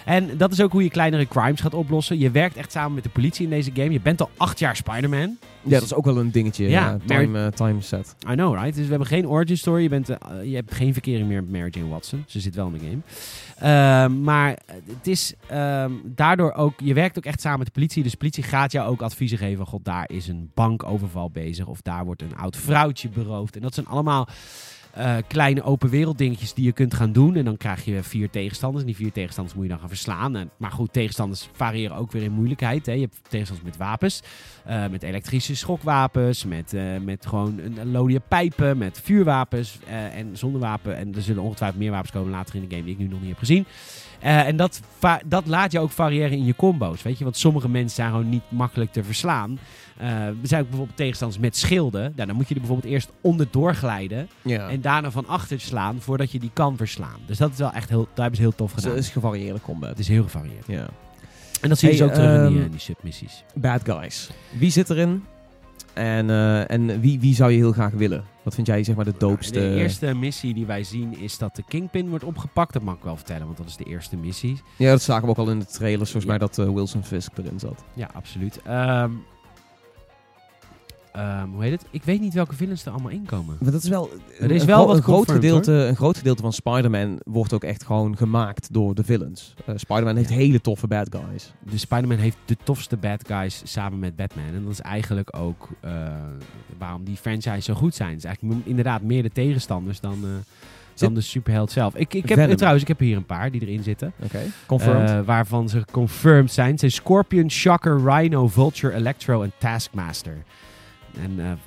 En dat is ook hoe je kleinere crimes gaat oplossen. Je werkt echt samen met de politie in deze game. Je bent al acht jaar Spider-Man. Ja, dat is ook wel een dingetje. Ja, Ja, Mary- time, eh, time set. I know, right? Dus we hebben geen origin story. Je, bent, eh, je hebt geen verkering meer met Mary Jane Watson. Ze zit wel in de game. Ehm, maar het is ehm, daardoor ook... Je werkt ook echt samen met de politie. Dus de politie gaat jou ook adviezen geven. God, daar is een bankoverval bezig. Of daar wordt een oud vrouwtje beroofd. En dat zijn allemaal... eh, kleine open wereld dingetjes die je kunt gaan doen. En dan krijg je vier tegenstanders. En die vier tegenstanders moet je dan gaan verslaan. En, maar goed, tegenstanders variëren ook weer in moeilijkheid. Hè. Je hebt tegenstanders met wapens. eh, met elektrische schokwapens. Met, eh, met gewoon een, lodie pijpen. Met vuurwapens. en zonder wapen. En er zullen ongetwijfeld meer wapens komen later in de game die ik nu nog niet heb gezien. En dat, dat laat je ook variëren in je combo's. Weet je? Want sommige mensen zijn gewoon niet makkelijk te verslaan. Eh, er zijn ook bijvoorbeeld tegenstanders met schilden. Nou, dan moet je er bijvoorbeeld eerst onderdoor glijden. Ja. En daarna van achter slaan voordat je die kan verslaan. Dus dat is wel echt heel, daar hebben ze heel tof Dus gedaan. het is gevarieerde combat. Het is heel gevarieerd. Ja. En dat zie je Hey, dus ook terug in die, ehm, eh, die submissies. Bad guys. Wie zit erin? En, eh, en wie, wie zou je heel graag willen? Wat vind jij zeg maar de doopste? De eerste missie die wij zien is dat de Kingpin wordt opgepakt. Dat mag ik wel vertellen, want dat is de eerste missie. Ja, dat zagen we ook al in de trailers. Volgens Ja. mij dat eh, Wilson Fisk erin zat. Ja, absoluut. Ehm, ehm, hoe heet het? Ik weet niet welke villains er allemaal in komen. Maar dat is wel, Er is een, wel wat een, groot gedeelte, een groot gedeelte van Spider-Man wordt ook echt gewoon gemaakt door de villains. Eh, Spider-Man heeft hele toffe bad guys. De Spider-Man heeft de tofste bad guys samen met Batman. En dat is eigenlijk ook eh, waarom die franchise zo goed zijn. Het is eigenlijk inderdaad meer de tegenstanders dan, eh, dan de superheld zelf. Ik, ik heb, Venom. trouwens, ik heb hier een paar die erin zitten. Oké. Confirmed. Eh, waarvan ze confirmed zijn. Zijn Scorpion, Shocker, Rhino, Vulture, Electro en Taskmaster. En, eh, eh,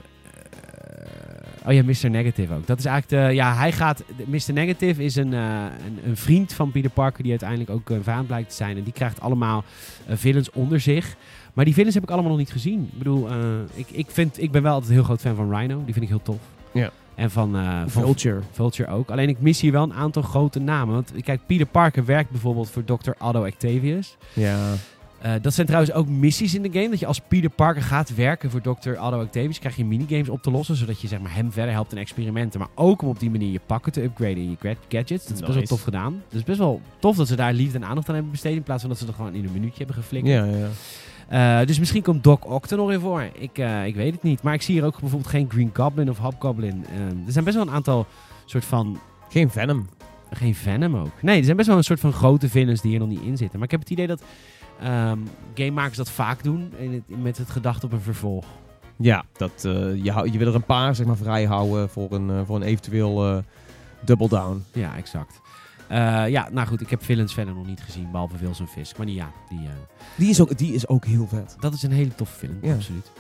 oh ja, Mr. Negative ook. Dat is eigenlijk de, ja, hij gaat, Mr. Negative is een, eh, een, een vriend van Peter Parker die uiteindelijk ook een vijand blijkt te zijn. En die krijgt allemaal villains onder zich. Maar die villains heb ik allemaal nog niet gezien. Ik bedoel, ik, ik, vind, ik ben wel altijd een heel groot fan van Rhino. Die vind ik heel tof. Ja. En van, van Vulture. Vulture ook. Alleen ik mis hier wel een aantal grote namen. Want kijk, Peter Parker werkt bijvoorbeeld voor Dr. Otto Octavius. Ja. Eh, dat zijn trouwens ook missies in de game. Dat je als Peter Parker gaat werken voor Dr. Otto Octavius, krijg je minigames op te lossen. Zodat je zeg maar, hem verder helpt in experimenten. Maar ook om op die manier je pakken te upgraden in je gadgets. Dat is best wel tof gedaan. Het is best wel tof dat ze daar liefde en aandacht aan hebben besteed. In plaats van dat ze er gewoon in een minuutje hebben geflikkerd. Ja, ja. Eh, dus misschien komt Doc Ock er nog in voor. Ik, eh, ik weet het niet. Maar ik zie hier ook bijvoorbeeld geen Green Goblin of Hobgoblin. Er zijn best wel een aantal soort van Geen Venom. geen Venom ook. Nee, er zijn best wel een soort van grote villains die hier nog niet in zitten. Maar ik heb het idee dat ehm gamemakers dat vaak doen in het, met het gedachte op een vervolg. Ja, dat, eh, je, je wil er een paar zeg maar, vrij houden voor een, eh, voor een eventueel eh, double down. Ja, exact. Ja, nou goed, ik heb villains verder nog niet gezien, behalve Wilson Fisk. Maar die, ja, die, Die is ook, die is ook heel vet. dat is een hele toffe film, Ja. absoluut.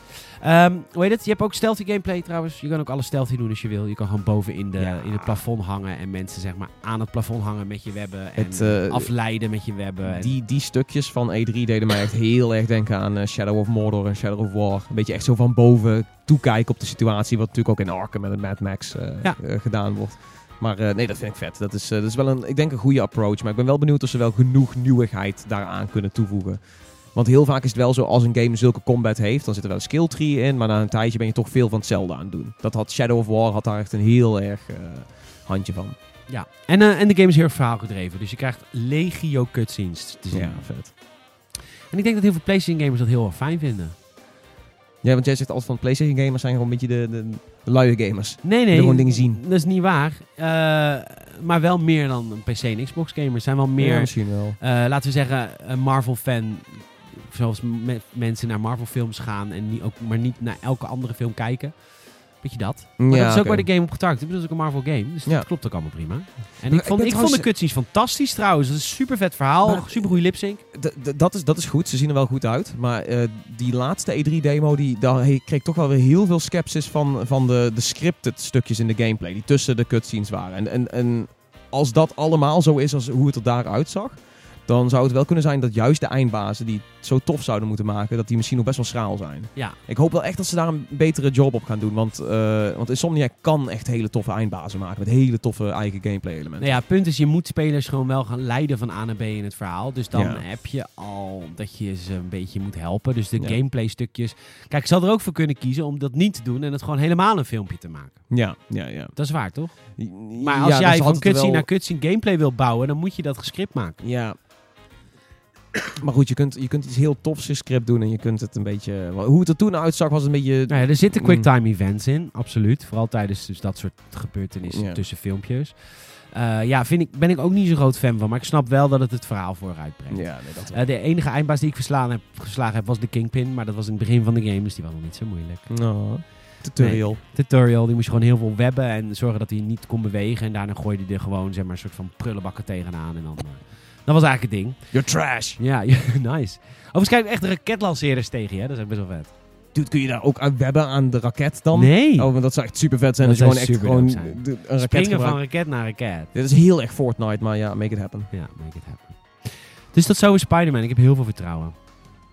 Ehm, hoe heet het? Je hebt ook stealthy gameplay trouwens. Je kan ook alle stealthy doen als je wil. Je kan gewoon boven in, de, Ja. in het plafond hangen en mensen zeg maar aan het plafond hangen met je webben. En Het, eh, afleiden met je webben. En- Die, die stukjes van E3 deden mij echt heel erg denken aan eh, Shadow of Mordor en Shadow of War. Een beetje echt zo van boven toekijken op de situatie. Wat natuurlijk ook in Arkham met het Mad Max eh, Ja. gedaan wordt. Maar nee, dat vind ik vet. Dat is, dat is wel een, ik denk een goede approach. Maar ik ben wel benieuwd of ze wel genoeg nieuwigheid daaraan kunnen toevoegen. Want heel vaak is het wel zo, als een game zulke combat heeft, dan zit er wel een skill tree in. Maar na een tijdje ben je toch veel van hetzelfde aan het doen. Dat had Shadow of War had daar echt een heel erg eh, handje van. Ja. En, eh, en de game is heel verhaalgedreven. Dus je krijgt legio cutscenes te zien. Ja, vet. En ik denk dat heel veel PlayStation gamers dat heel erg fijn vinden. Ja, want jij zegt altijd van PlayStation gamers zijn gewoon een beetje de, de, de luie gamers. Nee, Die nee. gewoon dingen zien. Dat is niet waar. Eh, maar wel meer dan een PC en Xbox gamers. Zijn wel meer, Ja, misschien wel. laten we zeggen, een Marvel fan. Zoals me- mensen naar Marvel films gaan en niet ook, maar niet naar elke andere film kijken. Weet je dat? Maar ja, dat is ook waar de game op getarget is. Dat is ook een Marvel game. Dus Ja. dat klopt ook allemaal prima. En ik vond, ik vond de cutscenes fantastisch trouwens. Dat is een super vet verhaal. Maar- super goede lipsync. Dat, is, dat is goed, ze zien er wel goed uit. Maar eh, die laatste E3-demo, die, daar kreeg ik toch wel weer heel veel sceptisch van, van de, de scripted stukjes in de gameplay. Die tussen de cutscenes waren. En, en, en als dat allemaal zo is als hoe het er daaruit zag... dan zou het wel kunnen zijn dat juist de eindbazen die zo tof zouden moeten maken... dat die misschien nog best wel schraal zijn. Ja. Ik hoop wel echt dat ze daar een betere job op gaan doen. Want, eh want Insomniac kan echt hele toffe eindbazen maken... met hele toffe eigen gameplay elementen. Nou ja, het punt is, je moet spelers gewoon wel gaan leiden van A naar B in het verhaal. Dus dan Ja. heb je al dat je ze een beetje moet helpen. Dus de Ja. gameplay stukjes. Kijk, ik zal er ook voor kunnen kiezen om dat niet te doen en het gewoon helemaal een filmpje te maken. Ja, ja, ja. Dat is waar, toch? Maar als dus jij van cutscene wel- naar cutscene gameplay wil bouwen, dan moet je dat gescript maken. Ja. Maar goed, je kunt, je kunt iets heel tofs in script doen en je kunt het een beetje... Hoe het er toen uitzag was een beetje... Nou ja, er zitten Mm. quicktime events in, absoluut. Vooral tijdens dus dat soort gebeurtenissen Ja. tussen filmpjes. Eh, ja, vind ik, ben ik ook niet zo groot fan van. Maar ik snap wel dat het het verhaal vooruit brengt. Ja, nee, dat Eh, de enige eindbaas die ik verslaan heb, geslagen heb was de Kingpin. Maar dat was in het begin van de game, dus die was nog niet zo moeilijk. Nou, tutorial. Tutorial, die moest je gewoon heel veel webben en zorgen dat hij niet kon bewegen. En daarna gooide hij er gewoon zeg maar, een soort van prullenbakken tegenaan. En dan, eh, dat was eigenlijk het ding. You're trash. Ja, nice. Overigens krijg ik echt raketlanceerders tegen je, hè? dat is ook best wel vet. Dude, kun je daar ook aan webben aan de raket dan? Nee! Oh, want dat zou echt super vet zijn. Dat Dat, je zou gewoon echt gewoon een raket Springen van raket naar raket. Dit is heel erg Fortnite, maar ja, make it happen. Ja, make it happen. Dus dat zou een Spider-Man. Ik heb heel veel vertrouwen.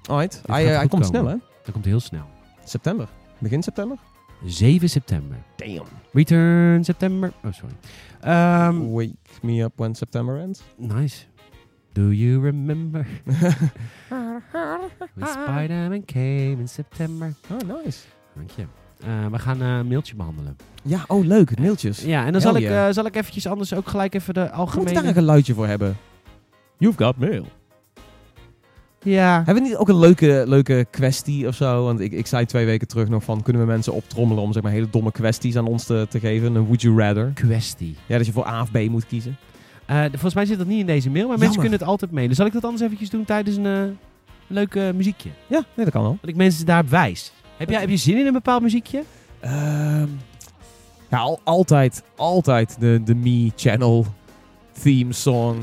Alright. Hij, eh, hij komt komen. snel, hè? Dat komt heel snel. September. Begin september? 7 september. Damn. Return september. Oh, sorry. Ehm, Wake me up when September ends. nice. Do you remember when Spider-Man came in September? Oh, nice. Dank je. Eh, we gaan eh, een mailtje behandelen. Ja, oh leuk. Mailtjes. Ja, en dan Hell zal ik, yeah. eh, zal ik eventjes anders ook gelijk even de Moet je daar een algemene... geluidje voor hebben? You've got mail. Ja. Hebben we niet ook een leuke, leuke kwestie of zo? Want ik, ik zei twee weken terug nog van... kunnen we mensen optrommelen om zeg maar hele domme kwesties aan ons te, te geven? Een would you rather. Kwestie. Ja, dat je voor A of B moet kiezen. Eh, volgens mij zit dat niet in deze mail, maar mensen kunnen het altijd mailen. Zal ik dat anders eventjes doen tijdens een eh, leuk eh, muziekje? Ja, nee, dat kan wel. Dat ik mensen daarop wijs. Heb jij, heb je zin in een bepaald muziekje? Ehm, ja, al- altijd, altijd de, de Me-channel theme song.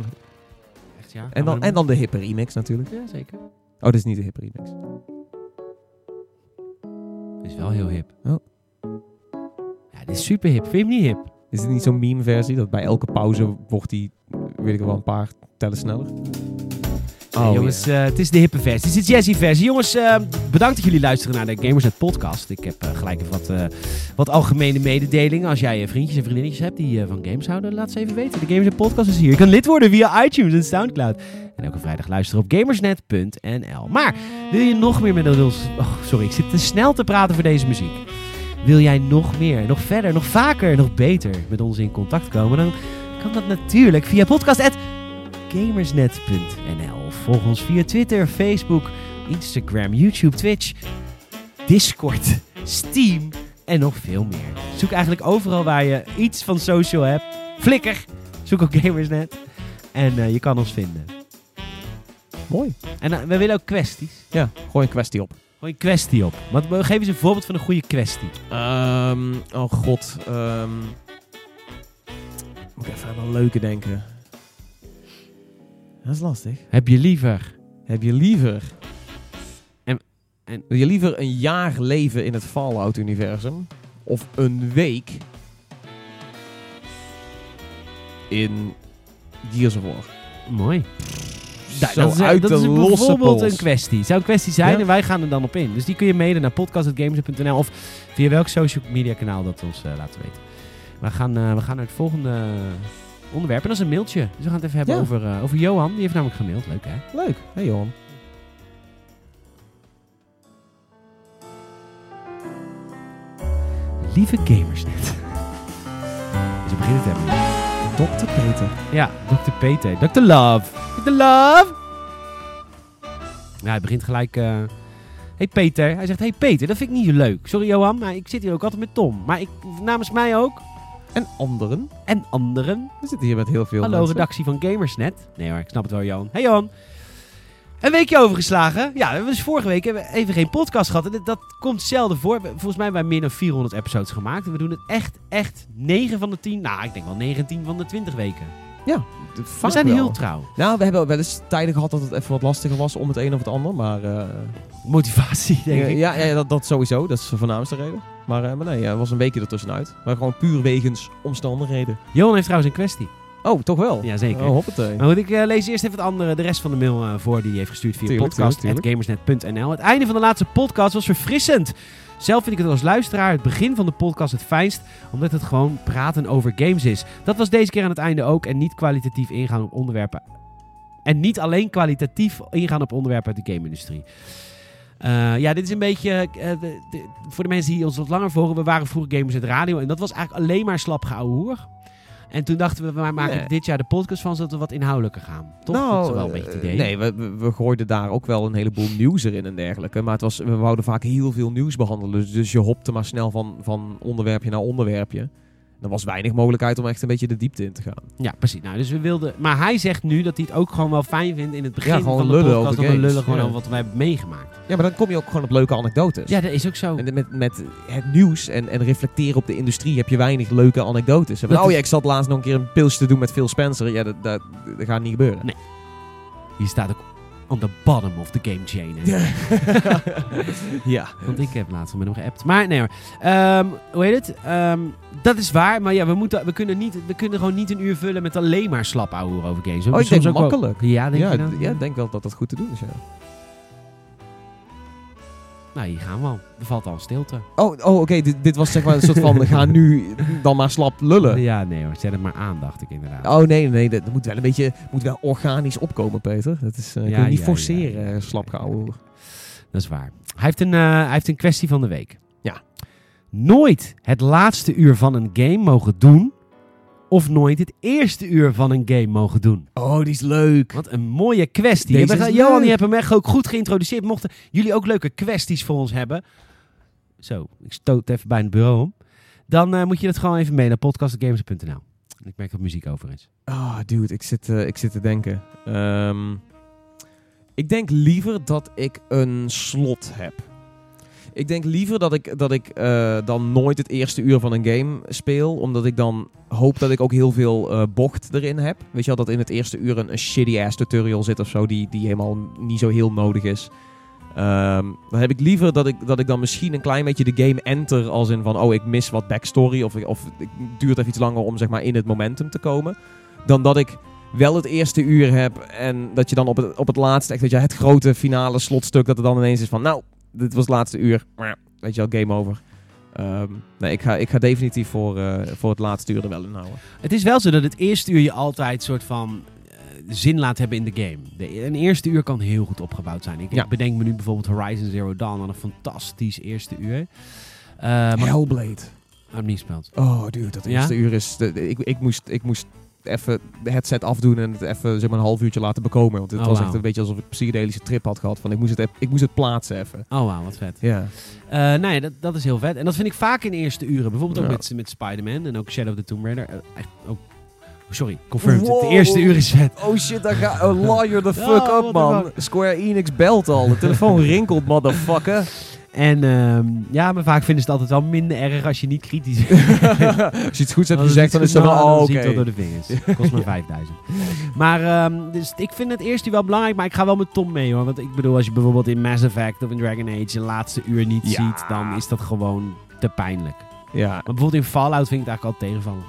Echt, ja. En dan, en dan de hippe remix natuurlijk. Ja, zeker. Oh, dit is niet de hippe remix. Is wel heel hip. Oh. Ja, dit is super hip. Vind je hem niet hip? Is dit niet zo'n meme-versie? Dat bij elke pauze wordt die, weet ik wel, een paar tellen sneller? Nee, jongens, eh, het is de hippe versie. Het is de jazzy versie. Jongens, eh, bedankt dat jullie luisteren naar de Gamersnet podcast. Ik heb eh, gelijk even wat, wat algemene mededelingen. Als jij vriendjes en vriendinnetjes hebt die van games houden, laat ze even weten. De Gamersnet podcast is hier. Je kan lid worden via iTunes en Soundcloud. En elke vrijdag luisteren op gamersnet.nl. Maar wil je nog meer met ons... Oh, sorry, ik zit te snel te praten voor deze muziek. Wil jij nog meer, nog verder, nog vaker, nog beter met ons in contact komen? Dan kan dat natuurlijk via podcast.gamersnet.nl. Volg ons via Twitter, Facebook, Instagram, YouTube, Twitch, Discord, Steam en nog veel meer. Zoek eigenlijk overal waar je iets van social hebt. Flikker, zoek op Gamersnet en eh, je kan ons vinden. Mooi. En eh, we willen ook kwesties. Ja, gooi een kwestie op. Gooi een kwestie op. Want we geven eens een voorbeeld van een goede kwestie. Ehm, oh god. ehm, moet ik even aan een leuke denken. Dat is lastig. Heb je liever? Heb je liever... En- en- Wil je liever een jaar leven in het Fallout-universum? Of een week in Gears of War? Mooi. Zo dat is, uit dat de is losse bijvoorbeeld pols. een kwestie. Het zou een kwestie zijn Ja. en wij gaan er dan op in. Dus die kun je mailen naar podcast.gamers.nl of via welk social media kanaal dat ons eh, laten weten. We gaan, eh, we gaan naar het volgende onderwerp. En dat is een mailtje. Dus we gaan het even hebben Ja. over, eh, over Johan. Die heeft namelijk gemaild. Leuk hè? Leuk. Hey Johan. Lieve Gamersnet. Ze beginnen te hebben. Dr. Peter. Ja, Dr. Peter. Dr. Love. Dr. Love! Ja, hij begint gelijk... eh hey Peter. Hij zegt, hey Peter, dat vind ik niet zo leuk. Sorry Johan, maar ik zit hier ook altijd met Tom. Maar ik, namens mij ook. En anderen. En anderen. We zitten hier met heel veel Hallo, mensen. redactie van Gamersnet. Nee hoor, ik snap het wel, Johan. Hey Johan. Een weekje overgeslagen. Ja, we hebben dus vorige week hebben we even geen podcast gehad. En dat komt zelden voor. Volgens mij hebben wij meer dan 400 episodes gemaakt. En we doen het echt, echt 9 van de 10. Nou, ik denk wel 19 van de 20 weken. De- We zijn wel. heel trouw. Nou, we hebben wel eens tijden gehad dat het even wat lastiger was om het een of het ander. Maar eh, Motivatie, denk ja, ik. ja, ja, dat, dat sowieso. Dat is de voornaamste reden. Maar, eh, maar nee, ja, er was een weekje ertussenuit. Maar gewoon puur wegens omstandigheden. Johan heeft trouwens een kwestie. Oh, toch wel? Jazeker. Oh, hoppatee. Maar goed, ik eh, lees eerst even het andere, de rest van de mail eh, voor die hij heeft gestuurd via podcast.gamersnet.nl. Het einde van de laatste podcast was verfrissend. Zelf vind ik het als luisteraar het begin van de podcast het fijnst, omdat het gewoon praten over games is. Dat was deze keer aan het einde ook en niet kwalitatief ingaan op onderwerpen. En niet alleen kwalitatief ingaan op onderwerpen uit de game-industrie. Eh, ja, dit is een beetje. de- de- voor de mensen die ons wat langer volgen, we waren vroeger gamers uit radio. En dat was eigenlijk alleen maar slap hoer. En toen dachten we, we maken Nee. dit jaar de podcast van, zodat we wat inhoudelijker gaan. Toch? Nou, dat is wel een beetje het eh, idee. Nee, we, we, we gooiden daar ook wel een heleboel nieuws erin en dergelijke. Maar het was, we wouden vaak heel veel nieuws behandelen. Dus, dus je hopte maar snel van, van onderwerpje naar onderwerpje. Er was weinig mogelijkheid om echt een beetje de diepte in te gaan. Ja, precies. Nou, dus we wilden, maar hij zegt nu dat hij het ook gewoon wel fijn vindt in het begin Ja, van de lullen podcast. over lullen gewoon Ja. wat wij hebben meegemaakt. Ja, maar dan kom je ook gewoon op leuke anekdotes. Ja, dat is ook zo. En met, met het nieuws en, en reflecteren op de industrie heb je weinig leuke anekdotes. Dat oh ja, ik zat laatst nog een keer een pilsje te doen met Phil Spencer. Ja, dat, dat, dat gaat niet gebeuren. Nee. Hier staat ook on the bottom of the game chain. ja. Want ik heb laatst met hem geappt. Maar nee hoor. Ehm, hoe heet het? Ehm, dat is waar. Maar ja, we, moeten, we, kunnen niet, we kunnen gewoon niet een uur vullen met alleen maar slap ouwe over games. We Oh, ik denk ook wel- makkelijk. Ja, denk ja, je ja, ik denk wel dat dat goed te doen is, ja. Nou, hier gaan we al. Er valt al stilte. Oh, oh oké, dit, dit was zeg maar een soort van, we gaan nu dan maar slap lullen. Ja, nee hoor. Zet het maar aan, dacht ik inderdaad. Oh nee, nee, dat moet wel een beetje moet wel organisch opkomen, Peter. Dat is, eh, Ja, kun je niet ja, forceren, ja, ja. eh, slap gehouden. Dat is waar. Hij heeft een, eh, hij heeft een kwestie van de week. Ja. Nooit het laatste uur van een game mogen doen. Of nooit het eerste uur van een game mogen doen. Oh, die is leuk. Wat een mooie kwestie. Deze We gaan- Johan, hebt hem echt ook goed geïntroduceerd. Mochten jullie ook leuke kwesties voor ons hebben. Zo, ik stoot even bij het bureau om. Dan eh, moet je dat gewoon even mee naar podcastgamers.nl. Ik merk dat muziek over is. Ah, dude, ik zit, eh, ik zit te denken. Ehm, ik denk liever dat ik een slot heb. Ik denk liever dat ik, dat ik eh, dan nooit het eerste uur van een game speel. Omdat ik dan hoop dat ik ook heel veel eh, bocht erin heb. Weet je wel, dat in het eerste uur een, een shitty ass tutorial zit of zo. Die, die helemaal niet zo heel nodig is. Ehm, dan heb ik liever dat ik, dat ik dan misschien een klein beetje de game enter. Als in van, oh, ik mis wat backstory. Of, of het duurt even iets langer om zeg maar in het momentum te komen. Dan dat ik wel het eerste uur heb. En dat je dan op het, op het laatste, echt, weet je, het grote finale slotstuk. Dat er dan ineens is van, nou, dit was het laatste uur. Weet je wel, game over. Ehm, nee, ik ga, ik ga definitief voor, eh, voor het laatste uur er wel in houden. Het is wel zo dat het eerste uur je altijd soort van eh, zin laat hebben in de game. De, een eerste uur kan heel goed opgebouwd zijn. Ik, Ja. ik bedenk me nu bijvoorbeeld Horizon Zero Dawn. Wat een fantastisch eerste uur. Eh maar Hellblade. oh, niet gespeeld. Oh, dude, dat Ja? eerste uur is... de- ik, ik, moest, ik moest even de headset afdoen en het even zeg maar, een half uurtje laten bekomen. Want het Oh, was echt een beetje alsof ik een psychedelische trip had gehad. Van, ik, moest het, ik moest het plaatsen even. Oh wauw, wat vet. Ja. Eh nou ja, dat, dat is heel vet. En dat vind ik vaak in eerste uren. Bijvoorbeeld ook Ja. met, met Spider-Man en ook Shadow of the Tomb Raider. Eh, echt ook... Sorry, confirmed. Wow. Het eerste uur is vet. Oh shit, daar ga... Oh, lawyer the fuck what up, man. Square Enix belt al. De telefoon rinkelt, motherfucker. En ehm, ja, maar vaak vinden ze het altijd wel minder erg als je niet kritisch Als je iets goeds hebt gezegd, dan is het Oh, dan oké. zie ik dat door de vingers. Kost maar 5000. Maar ehm, dus ik vind het eerste uur wel belangrijk, maar ik ga wel met Tom mee hoor. Want ik bedoel, als je bijvoorbeeld in Mass Effect of in Dragon Age je laatste uur niet Ja. ziet, dan is dat gewoon te pijnlijk. Ja. Maar bijvoorbeeld in Fallout vind ik het eigenlijk al tegenvallen.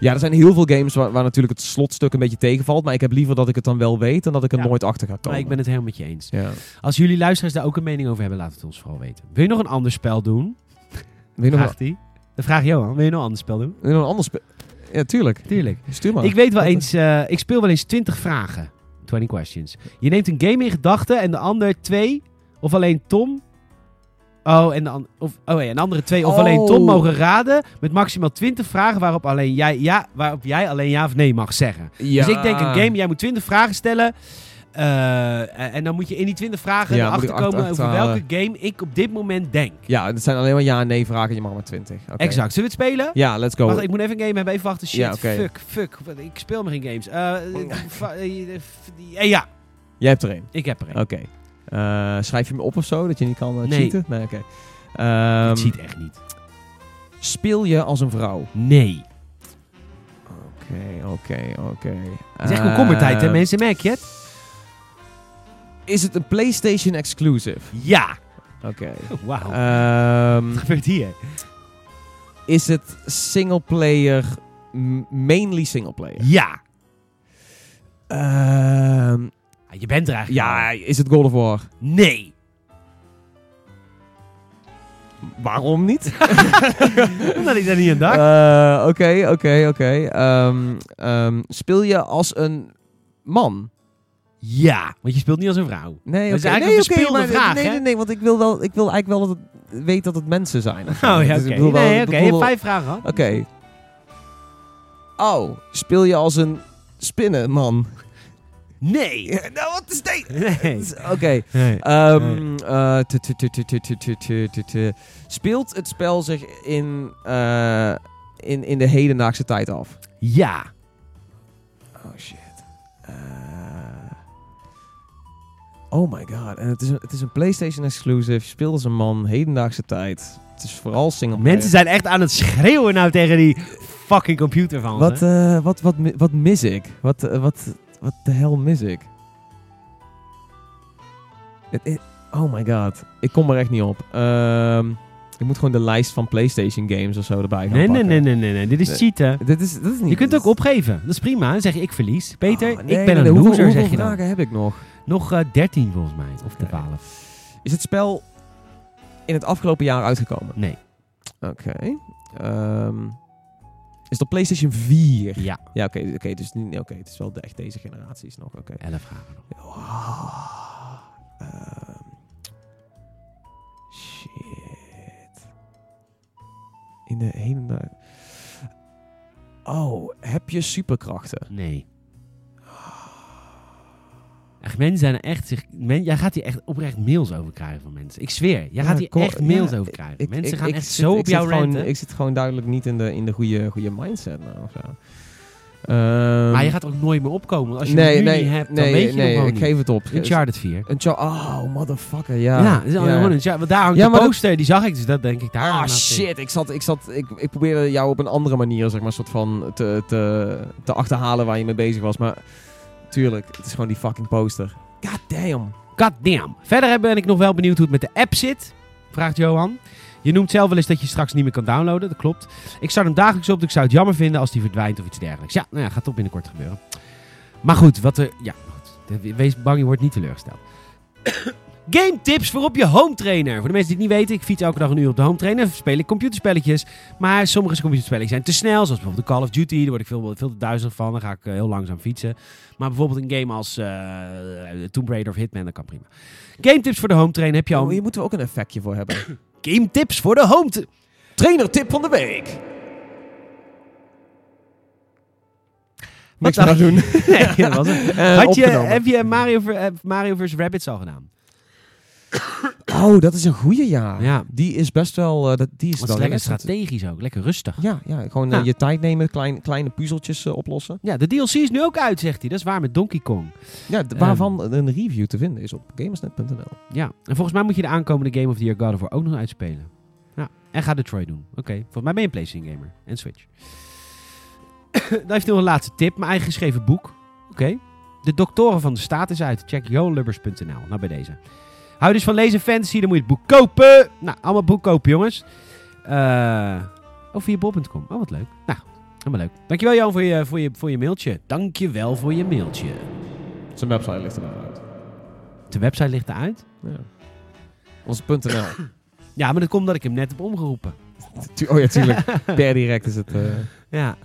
Ja, er zijn heel veel games waar, waar natuurlijk het slotstuk een beetje tegenvalt. Maar ik heb liever dat ik het dan wel weet dan dat ik er Ja. nooit achter ga komen. Maar ik ben het helemaal met je eens. Ja. Als jullie luisteraars daar ook een mening over hebben, laat het ons vooral weten. Wil je nog een ander spel doen? Weet je nog Vraagt hij. Dan vraag Johan, wil je nog een ander spel doen? Wil je nog een ander spel? Ja, tuurlijk. Tuurlijk. Stuur maar. Ik weet wel eens, eh, ik speel wel eens 20 vragen. 20 questions. Je neemt een game in gedachten en de ander twee, of alleen Tom. Oh, en de, of, oh ja, en de andere twee, of Oh. alleen Tom mogen raden. Met maximaal 20 vragen waarop, alleen jij, ja, waarop jij alleen ja of nee mag zeggen. Ja. Dus ik denk een game, jij moet 20 vragen stellen. eh, en dan moet je in die 20 vragen Ja, erachter moet ik komen achter- over welke game ik op dit moment denk. Ja, het zijn alleen maar ja en nee vragen. Je mag maar 20. Oké. Exact. Zullen we het spelen? Ja, let's go. Wacht, ik moet even een game hebben. Even wachten. Shit, Ja, fuck, fuck. Ik speel maar geen games. Eh, ja, Jij hebt er één. ik heb er een. Oké. Schrijf je hem op of zo, dat je niet kan eh, Nee. cheaten? Nee, oké. Ehm, Het ziet echt niet. speel je als een vrouw? Nee. Oké, oké, oké. Het is echt komkommertijd, hè Eh, mensen? Merk je het? Is het een PlayStation exclusive? Ja. Oké. Wauw. Ehm, Wat gebeurt hier? is het single player, m- mainly single player? Ja. Ehm, Je bent er eigenlijk ja, is het God of War? Nee. Waarom niet? Omdat ik daar niet aan dacht. Eh, Oké, oké, oké. Ehm, ehm, Speel je als een man? ja. Want je speelt niet als een vrouw. Nee, Dat is oké. eigenlijk een oké, verspeelde maar- vraag, Nee, hè? nee, nee, want ik wil, wel, ik wil eigenlijk wel dat het weet dat het mensen zijn. of zo. Oh ja, Dus oké. ik bedoel wel- Nee, ik oké. Je bedoel hebt wel- vijf vragen gehad. Oké. Oh, speel je als een spinnenman? Nee. Nou, wat is dit? Nee. Oké. Speelt het spel zich in, eh, in, in de hedendaagse tijd af? Ja. Oh shit. Eh, oh my god. En het is een, het is een PlayStation exclusive. Je speelt als een man, hedendaagse tijd. Het is vooral single. Mensen zijn echt aan het schreeuwen nou tegen die fucking computer van. Wat, eh, wat, wat, wat, mis ik? Wat, wat, wat de hel mis ik? Het- het- oh my god. Ik kom er echt niet op. Ehm, ik moet gewoon de lijst van PlayStation games of zo erbij gaan Nee, nee, pakken. nee, nee, nee, nee. Dit is Nee. cheaten. Dit is, dit is niet... Je kunt dit ook opgeven. Dat is prima. Dan zeg je ik verlies. Peter, Oh, nee, ik ben een hoeveel- loser, hoeveel zeg je dan. vragen heb ik nog? Nog eh 13 volgens mij. Of Oké. 12. Is het spel in het afgelopen jaar uitgekomen? Nee. Oké. Ehm, is op PlayStation 4? Ja. Ja, oké. oké, dus niet- oké, het is wel de, echt deze generatie is nog. Oké. 11 vragen nog. Ah, ehm, shit. In de hele. Oh, heb je superkrachten? Nee. Echt, mensen zijn er echt zich. Men, jij gaat hier echt oprecht mails over krijgen van mensen. Ik zweer, jij gaat Ja, hier echt mails ja, over krijgen. Ik- mensen ik- gaan ik echt zit- zo op jou gewoon. Ik zit gewoon duidelijk niet in de, in de goede, goede mindset nou of zo. maar je gaat er ook nooit meer opkomen. Want als je nee, het nu nee, niet hebt, dan nee, weet je nee, ik niet. geef het op. Uncharted 4. Een oh, motherfucker, ja. Ja, is gewoon een want daar hangt Ja, de dat- poster, die zag ik, dus dat denk ik daar. Ah, shit. Ik, zat, ik, zat, ik, ik probeerde jou op een andere manier, zeg maar, soort van te, te, te achterhalen waar je mee bezig was. Maar tuurlijk, het is gewoon die fucking poster. God damn. God damn. Verder ben ik nog wel benieuwd hoe het met de app zit, vraagt Johan. Je noemt zelf wel eens dat je straks niet meer kan downloaden, dat klopt. Ik start hem dagelijks op, dus ik zou het jammer vinden als die verdwijnt of iets dergelijks. Ja, nou ja, gaat toch binnenkort gebeuren. Maar goed, wat er... Ja, goed. Wees bang, je wordt niet teleurgesteld. Game tips voor op je home trainer. Voor de mensen die het niet weten, ik fiets elke dag een uur op de home trainer. Speel ik computerspelletjes. Maar sommige computerspelletjes zijn te snel. Zoals bijvoorbeeld de Call of Duty. Daar word ik veel, veel te duizelig van. Dan ga ik eh, heel langzaam fietsen. Maar bijvoorbeeld een game als eh, Tomb Raider of Hitman, dat kan prima. Game tips voor de home trainer. Heb je al Oh, hier moeten we ook een effectje voor hebben. game tips voor de home tra- Trainer tip van de week. Wat Niks meer aan doen. Nee, dat was het. Eh, Had je, heb je Mario, Mario vs. Rabbids al gedaan? Oh, dat is een goeie, ja. Ja. Die is best wel... eh, dat, die is wel lekker strategisch ook. Lekker rustig. Ja, ja gewoon eh, Ja. je tijd nemen, klein, kleine puzzeltjes eh, oplossen. Ja, de DLC is nu ook uit, zegt hij. Dat is waar met Donkey Kong. Ja, d- waarvan een review te vinden is op gamersnet.nl. Ja, en volgens mij moet je de aankomende Game of the Year God of War ook nog uitspelen. Ja, en ga Detroit doen. Oké, volgens mij ben je een PlayStation gamer. En Switch. Dan heeft hij nog een laatste tip. Mijn eigen geschreven boek. Oké. De Doctoren van de Staat is uit. Check jolubbers.nl. Nou, bij deze. Hou dus van lezen en fantasy, dan moet je het boek kopen. Nou, allemaal boek kopen, jongens. Eh of via bol.com. Oh, wat leuk. Nou, helemaal leuk. Dankjewel, Jan, voor je, voor je, voor je mailtje. Dankjewel voor je mailtje. Zijn website ligt er uit. De website ligt eruit. Ja. Onze .nl. Ja, maar dat komt omdat ik hem net heb omgeroepen. Oh ja, tuurlijk. per direct is het... eh, Ja,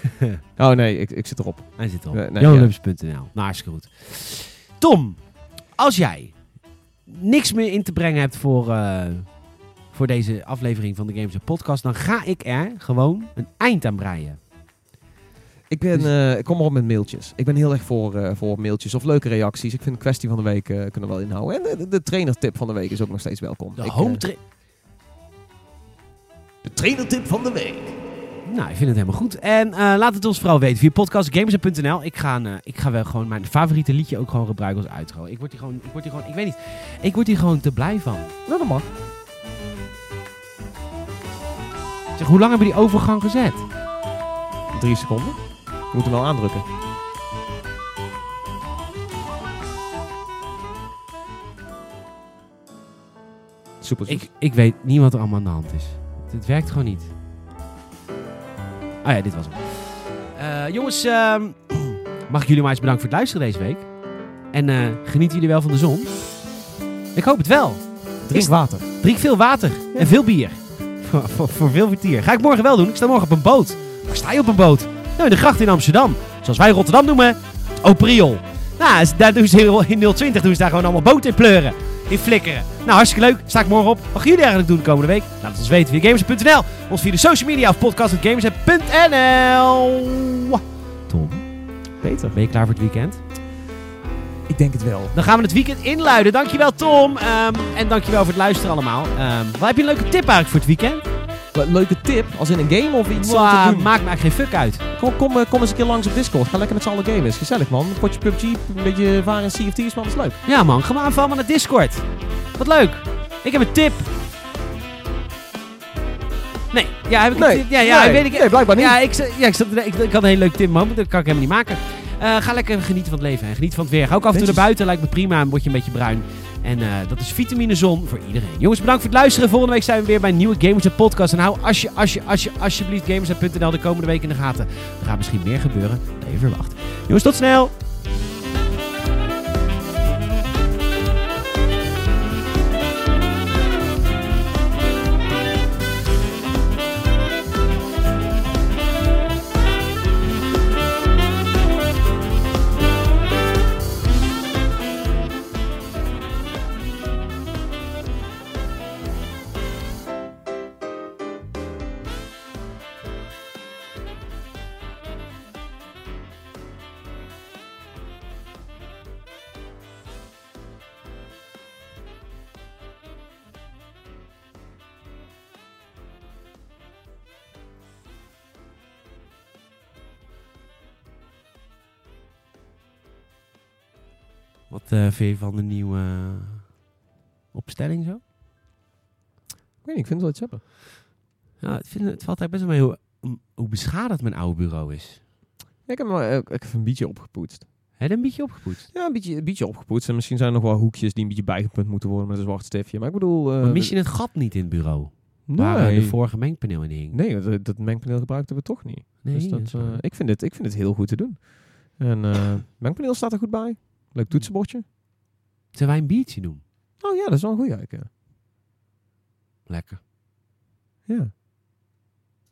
Oh nee, ik, ik zit erop. hij zit erop. Nee, nee, JohanLubs.nl. Nou, hartstikke goed. Tom, als jij niks meer in te brengen hebt voor, eh, voor deze aflevering van de Games Podcast, dan ga ik er gewoon een eind aan breien. Ik, ben, Dus- eh, ik kom erop met mailtjes. Ik ben heel erg voor, eh, voor mailtjes of leuke reacties. Ik vind de kwestie van de week kunnen we wel inhouden. En de, de trainertip van de week is ook nog steeds welkom. De Ik, home tra- de trainertip van de week. Nou, ik vind het helemaal goed. En eh, laat het ons vooral weten via podcastgamers.nl. Ik ga, eh, ik ga wel gewoon mijn favoriete liedje ook gewoon gebruiken als outro. Ik word hier gewoon, ik word hier gewoon, ik weet niet, ik word hier gewoon te blij van. Nou, dat mag. Zeg, hoe lang hebben we die overgang gezet? Drie seconden. We moeten wel aandrukken. Super. Ik, ik weet niet wat er allemaal aan de hand is. Dit werkt gewoon niet. Ah ja, dit was hem. Eh, jongens, ehm, mag ik jullie maar eens bedanken voor het luisteren deze week. En eh, genieten jullie wel van de zon? Ik hoop het wel. Drink water. Drink veel water en veel bier. Voor, voor, voor veel vertier. Ga ik morgen wel doen. Ik sta morgen op een boot. Waar sta je op een boot? Nou, in de gracht in Amsterdam. Zoals wij Rotterdam noemen, Opriol. Nou, daar doen ze in 020 doen ze daar gewoon allemaal boten in pleuren. In flikkeren. Nou, hartstikke leuk. Sta ik morgen op. Wat gaan jullie eigenlijk doen de komende week? Laat het ons weten via gamers.nl. Ons via de social media of podcast.gamers.nl. Tom, Peter. ben je klaar voor het weekend? Ik denk het wel. Dan gaan we het weekend inluiden. Dankjewel Tom. Ehm, en dankjewel voor het luisteren allemaal. Ehm, wat heb je een leuke tip eigenlijk voor het weekend? Leuke tip, als in een game of iets te doen? maakt eigenlijk geen fuck uit. Kom, kom, eh, kom eens een keer langs op Discord. Ga lekker met z'n allen gamen. Is gezellig man. Een potje PUBG, een beetje varen in Thieves, man. Dat is leuk. Ja man, ga maar aanvallen naar Discord. Wat leuk. Ik heb een tip. Nee, ja, heb ik Nee, tip? Ja, ja, nee, weet ik. nee, blijkbaar niet. Ja, ik, zat- ja, ik, zat, ik, ik had een hele leuke tip, man, dat kan ik helemaal niet maken. Eh, ga lekker genieten van het leven en geniet van het weer. Ga ook af en toe naar buiten, lijkt me prima en word je een beetje bruin. En eh, dat is vitamine zon voor iedereen. Jongens, bedankt voor het luisteren. Volgende week zijn we weer bij een nieuwe Gamers Podcast. En hou als je, als je, als je, alsjeblieft Gamers.nl de komende week in de gaten. Er gaat misschien meer gebeuren dan je verwacht. Jongens, tot snel! Vind je van de nieuwe eh, opstelling zo? Ik weet niet, ik vind het wel iets hebben. Ja, ik vind, het valt eigenlijk best wel mee hoe, hoe- beschadigd mijn oude bureau is. Ja, ik heb hem wel, ik, heb een beetje opgepoetst. Heb je een beetje opgepoetst? Ja, een beetje, een beetje opgepoetst. En misschien zijn er nog wel hoekjes die een beetje bijgepunt moeten worden met een zwart stiftje. Maar ik bedoel... eh, maar mis je het gat niet in het bureau? Nee, Waar eh, de vorige mengpaneel in hing? nee dat, dat mengpaneel gebruikten we toch niet. Nee, dus dat, eh, ik, vind het, ik vind het heel goed te doen. En eh mengpaneel staat er goed bij. Leuk toetsenbordje. Zullen wij een biertje doen? Oh ja, dat is wel een goeie eigenlijk. ja. Lekker. Ja.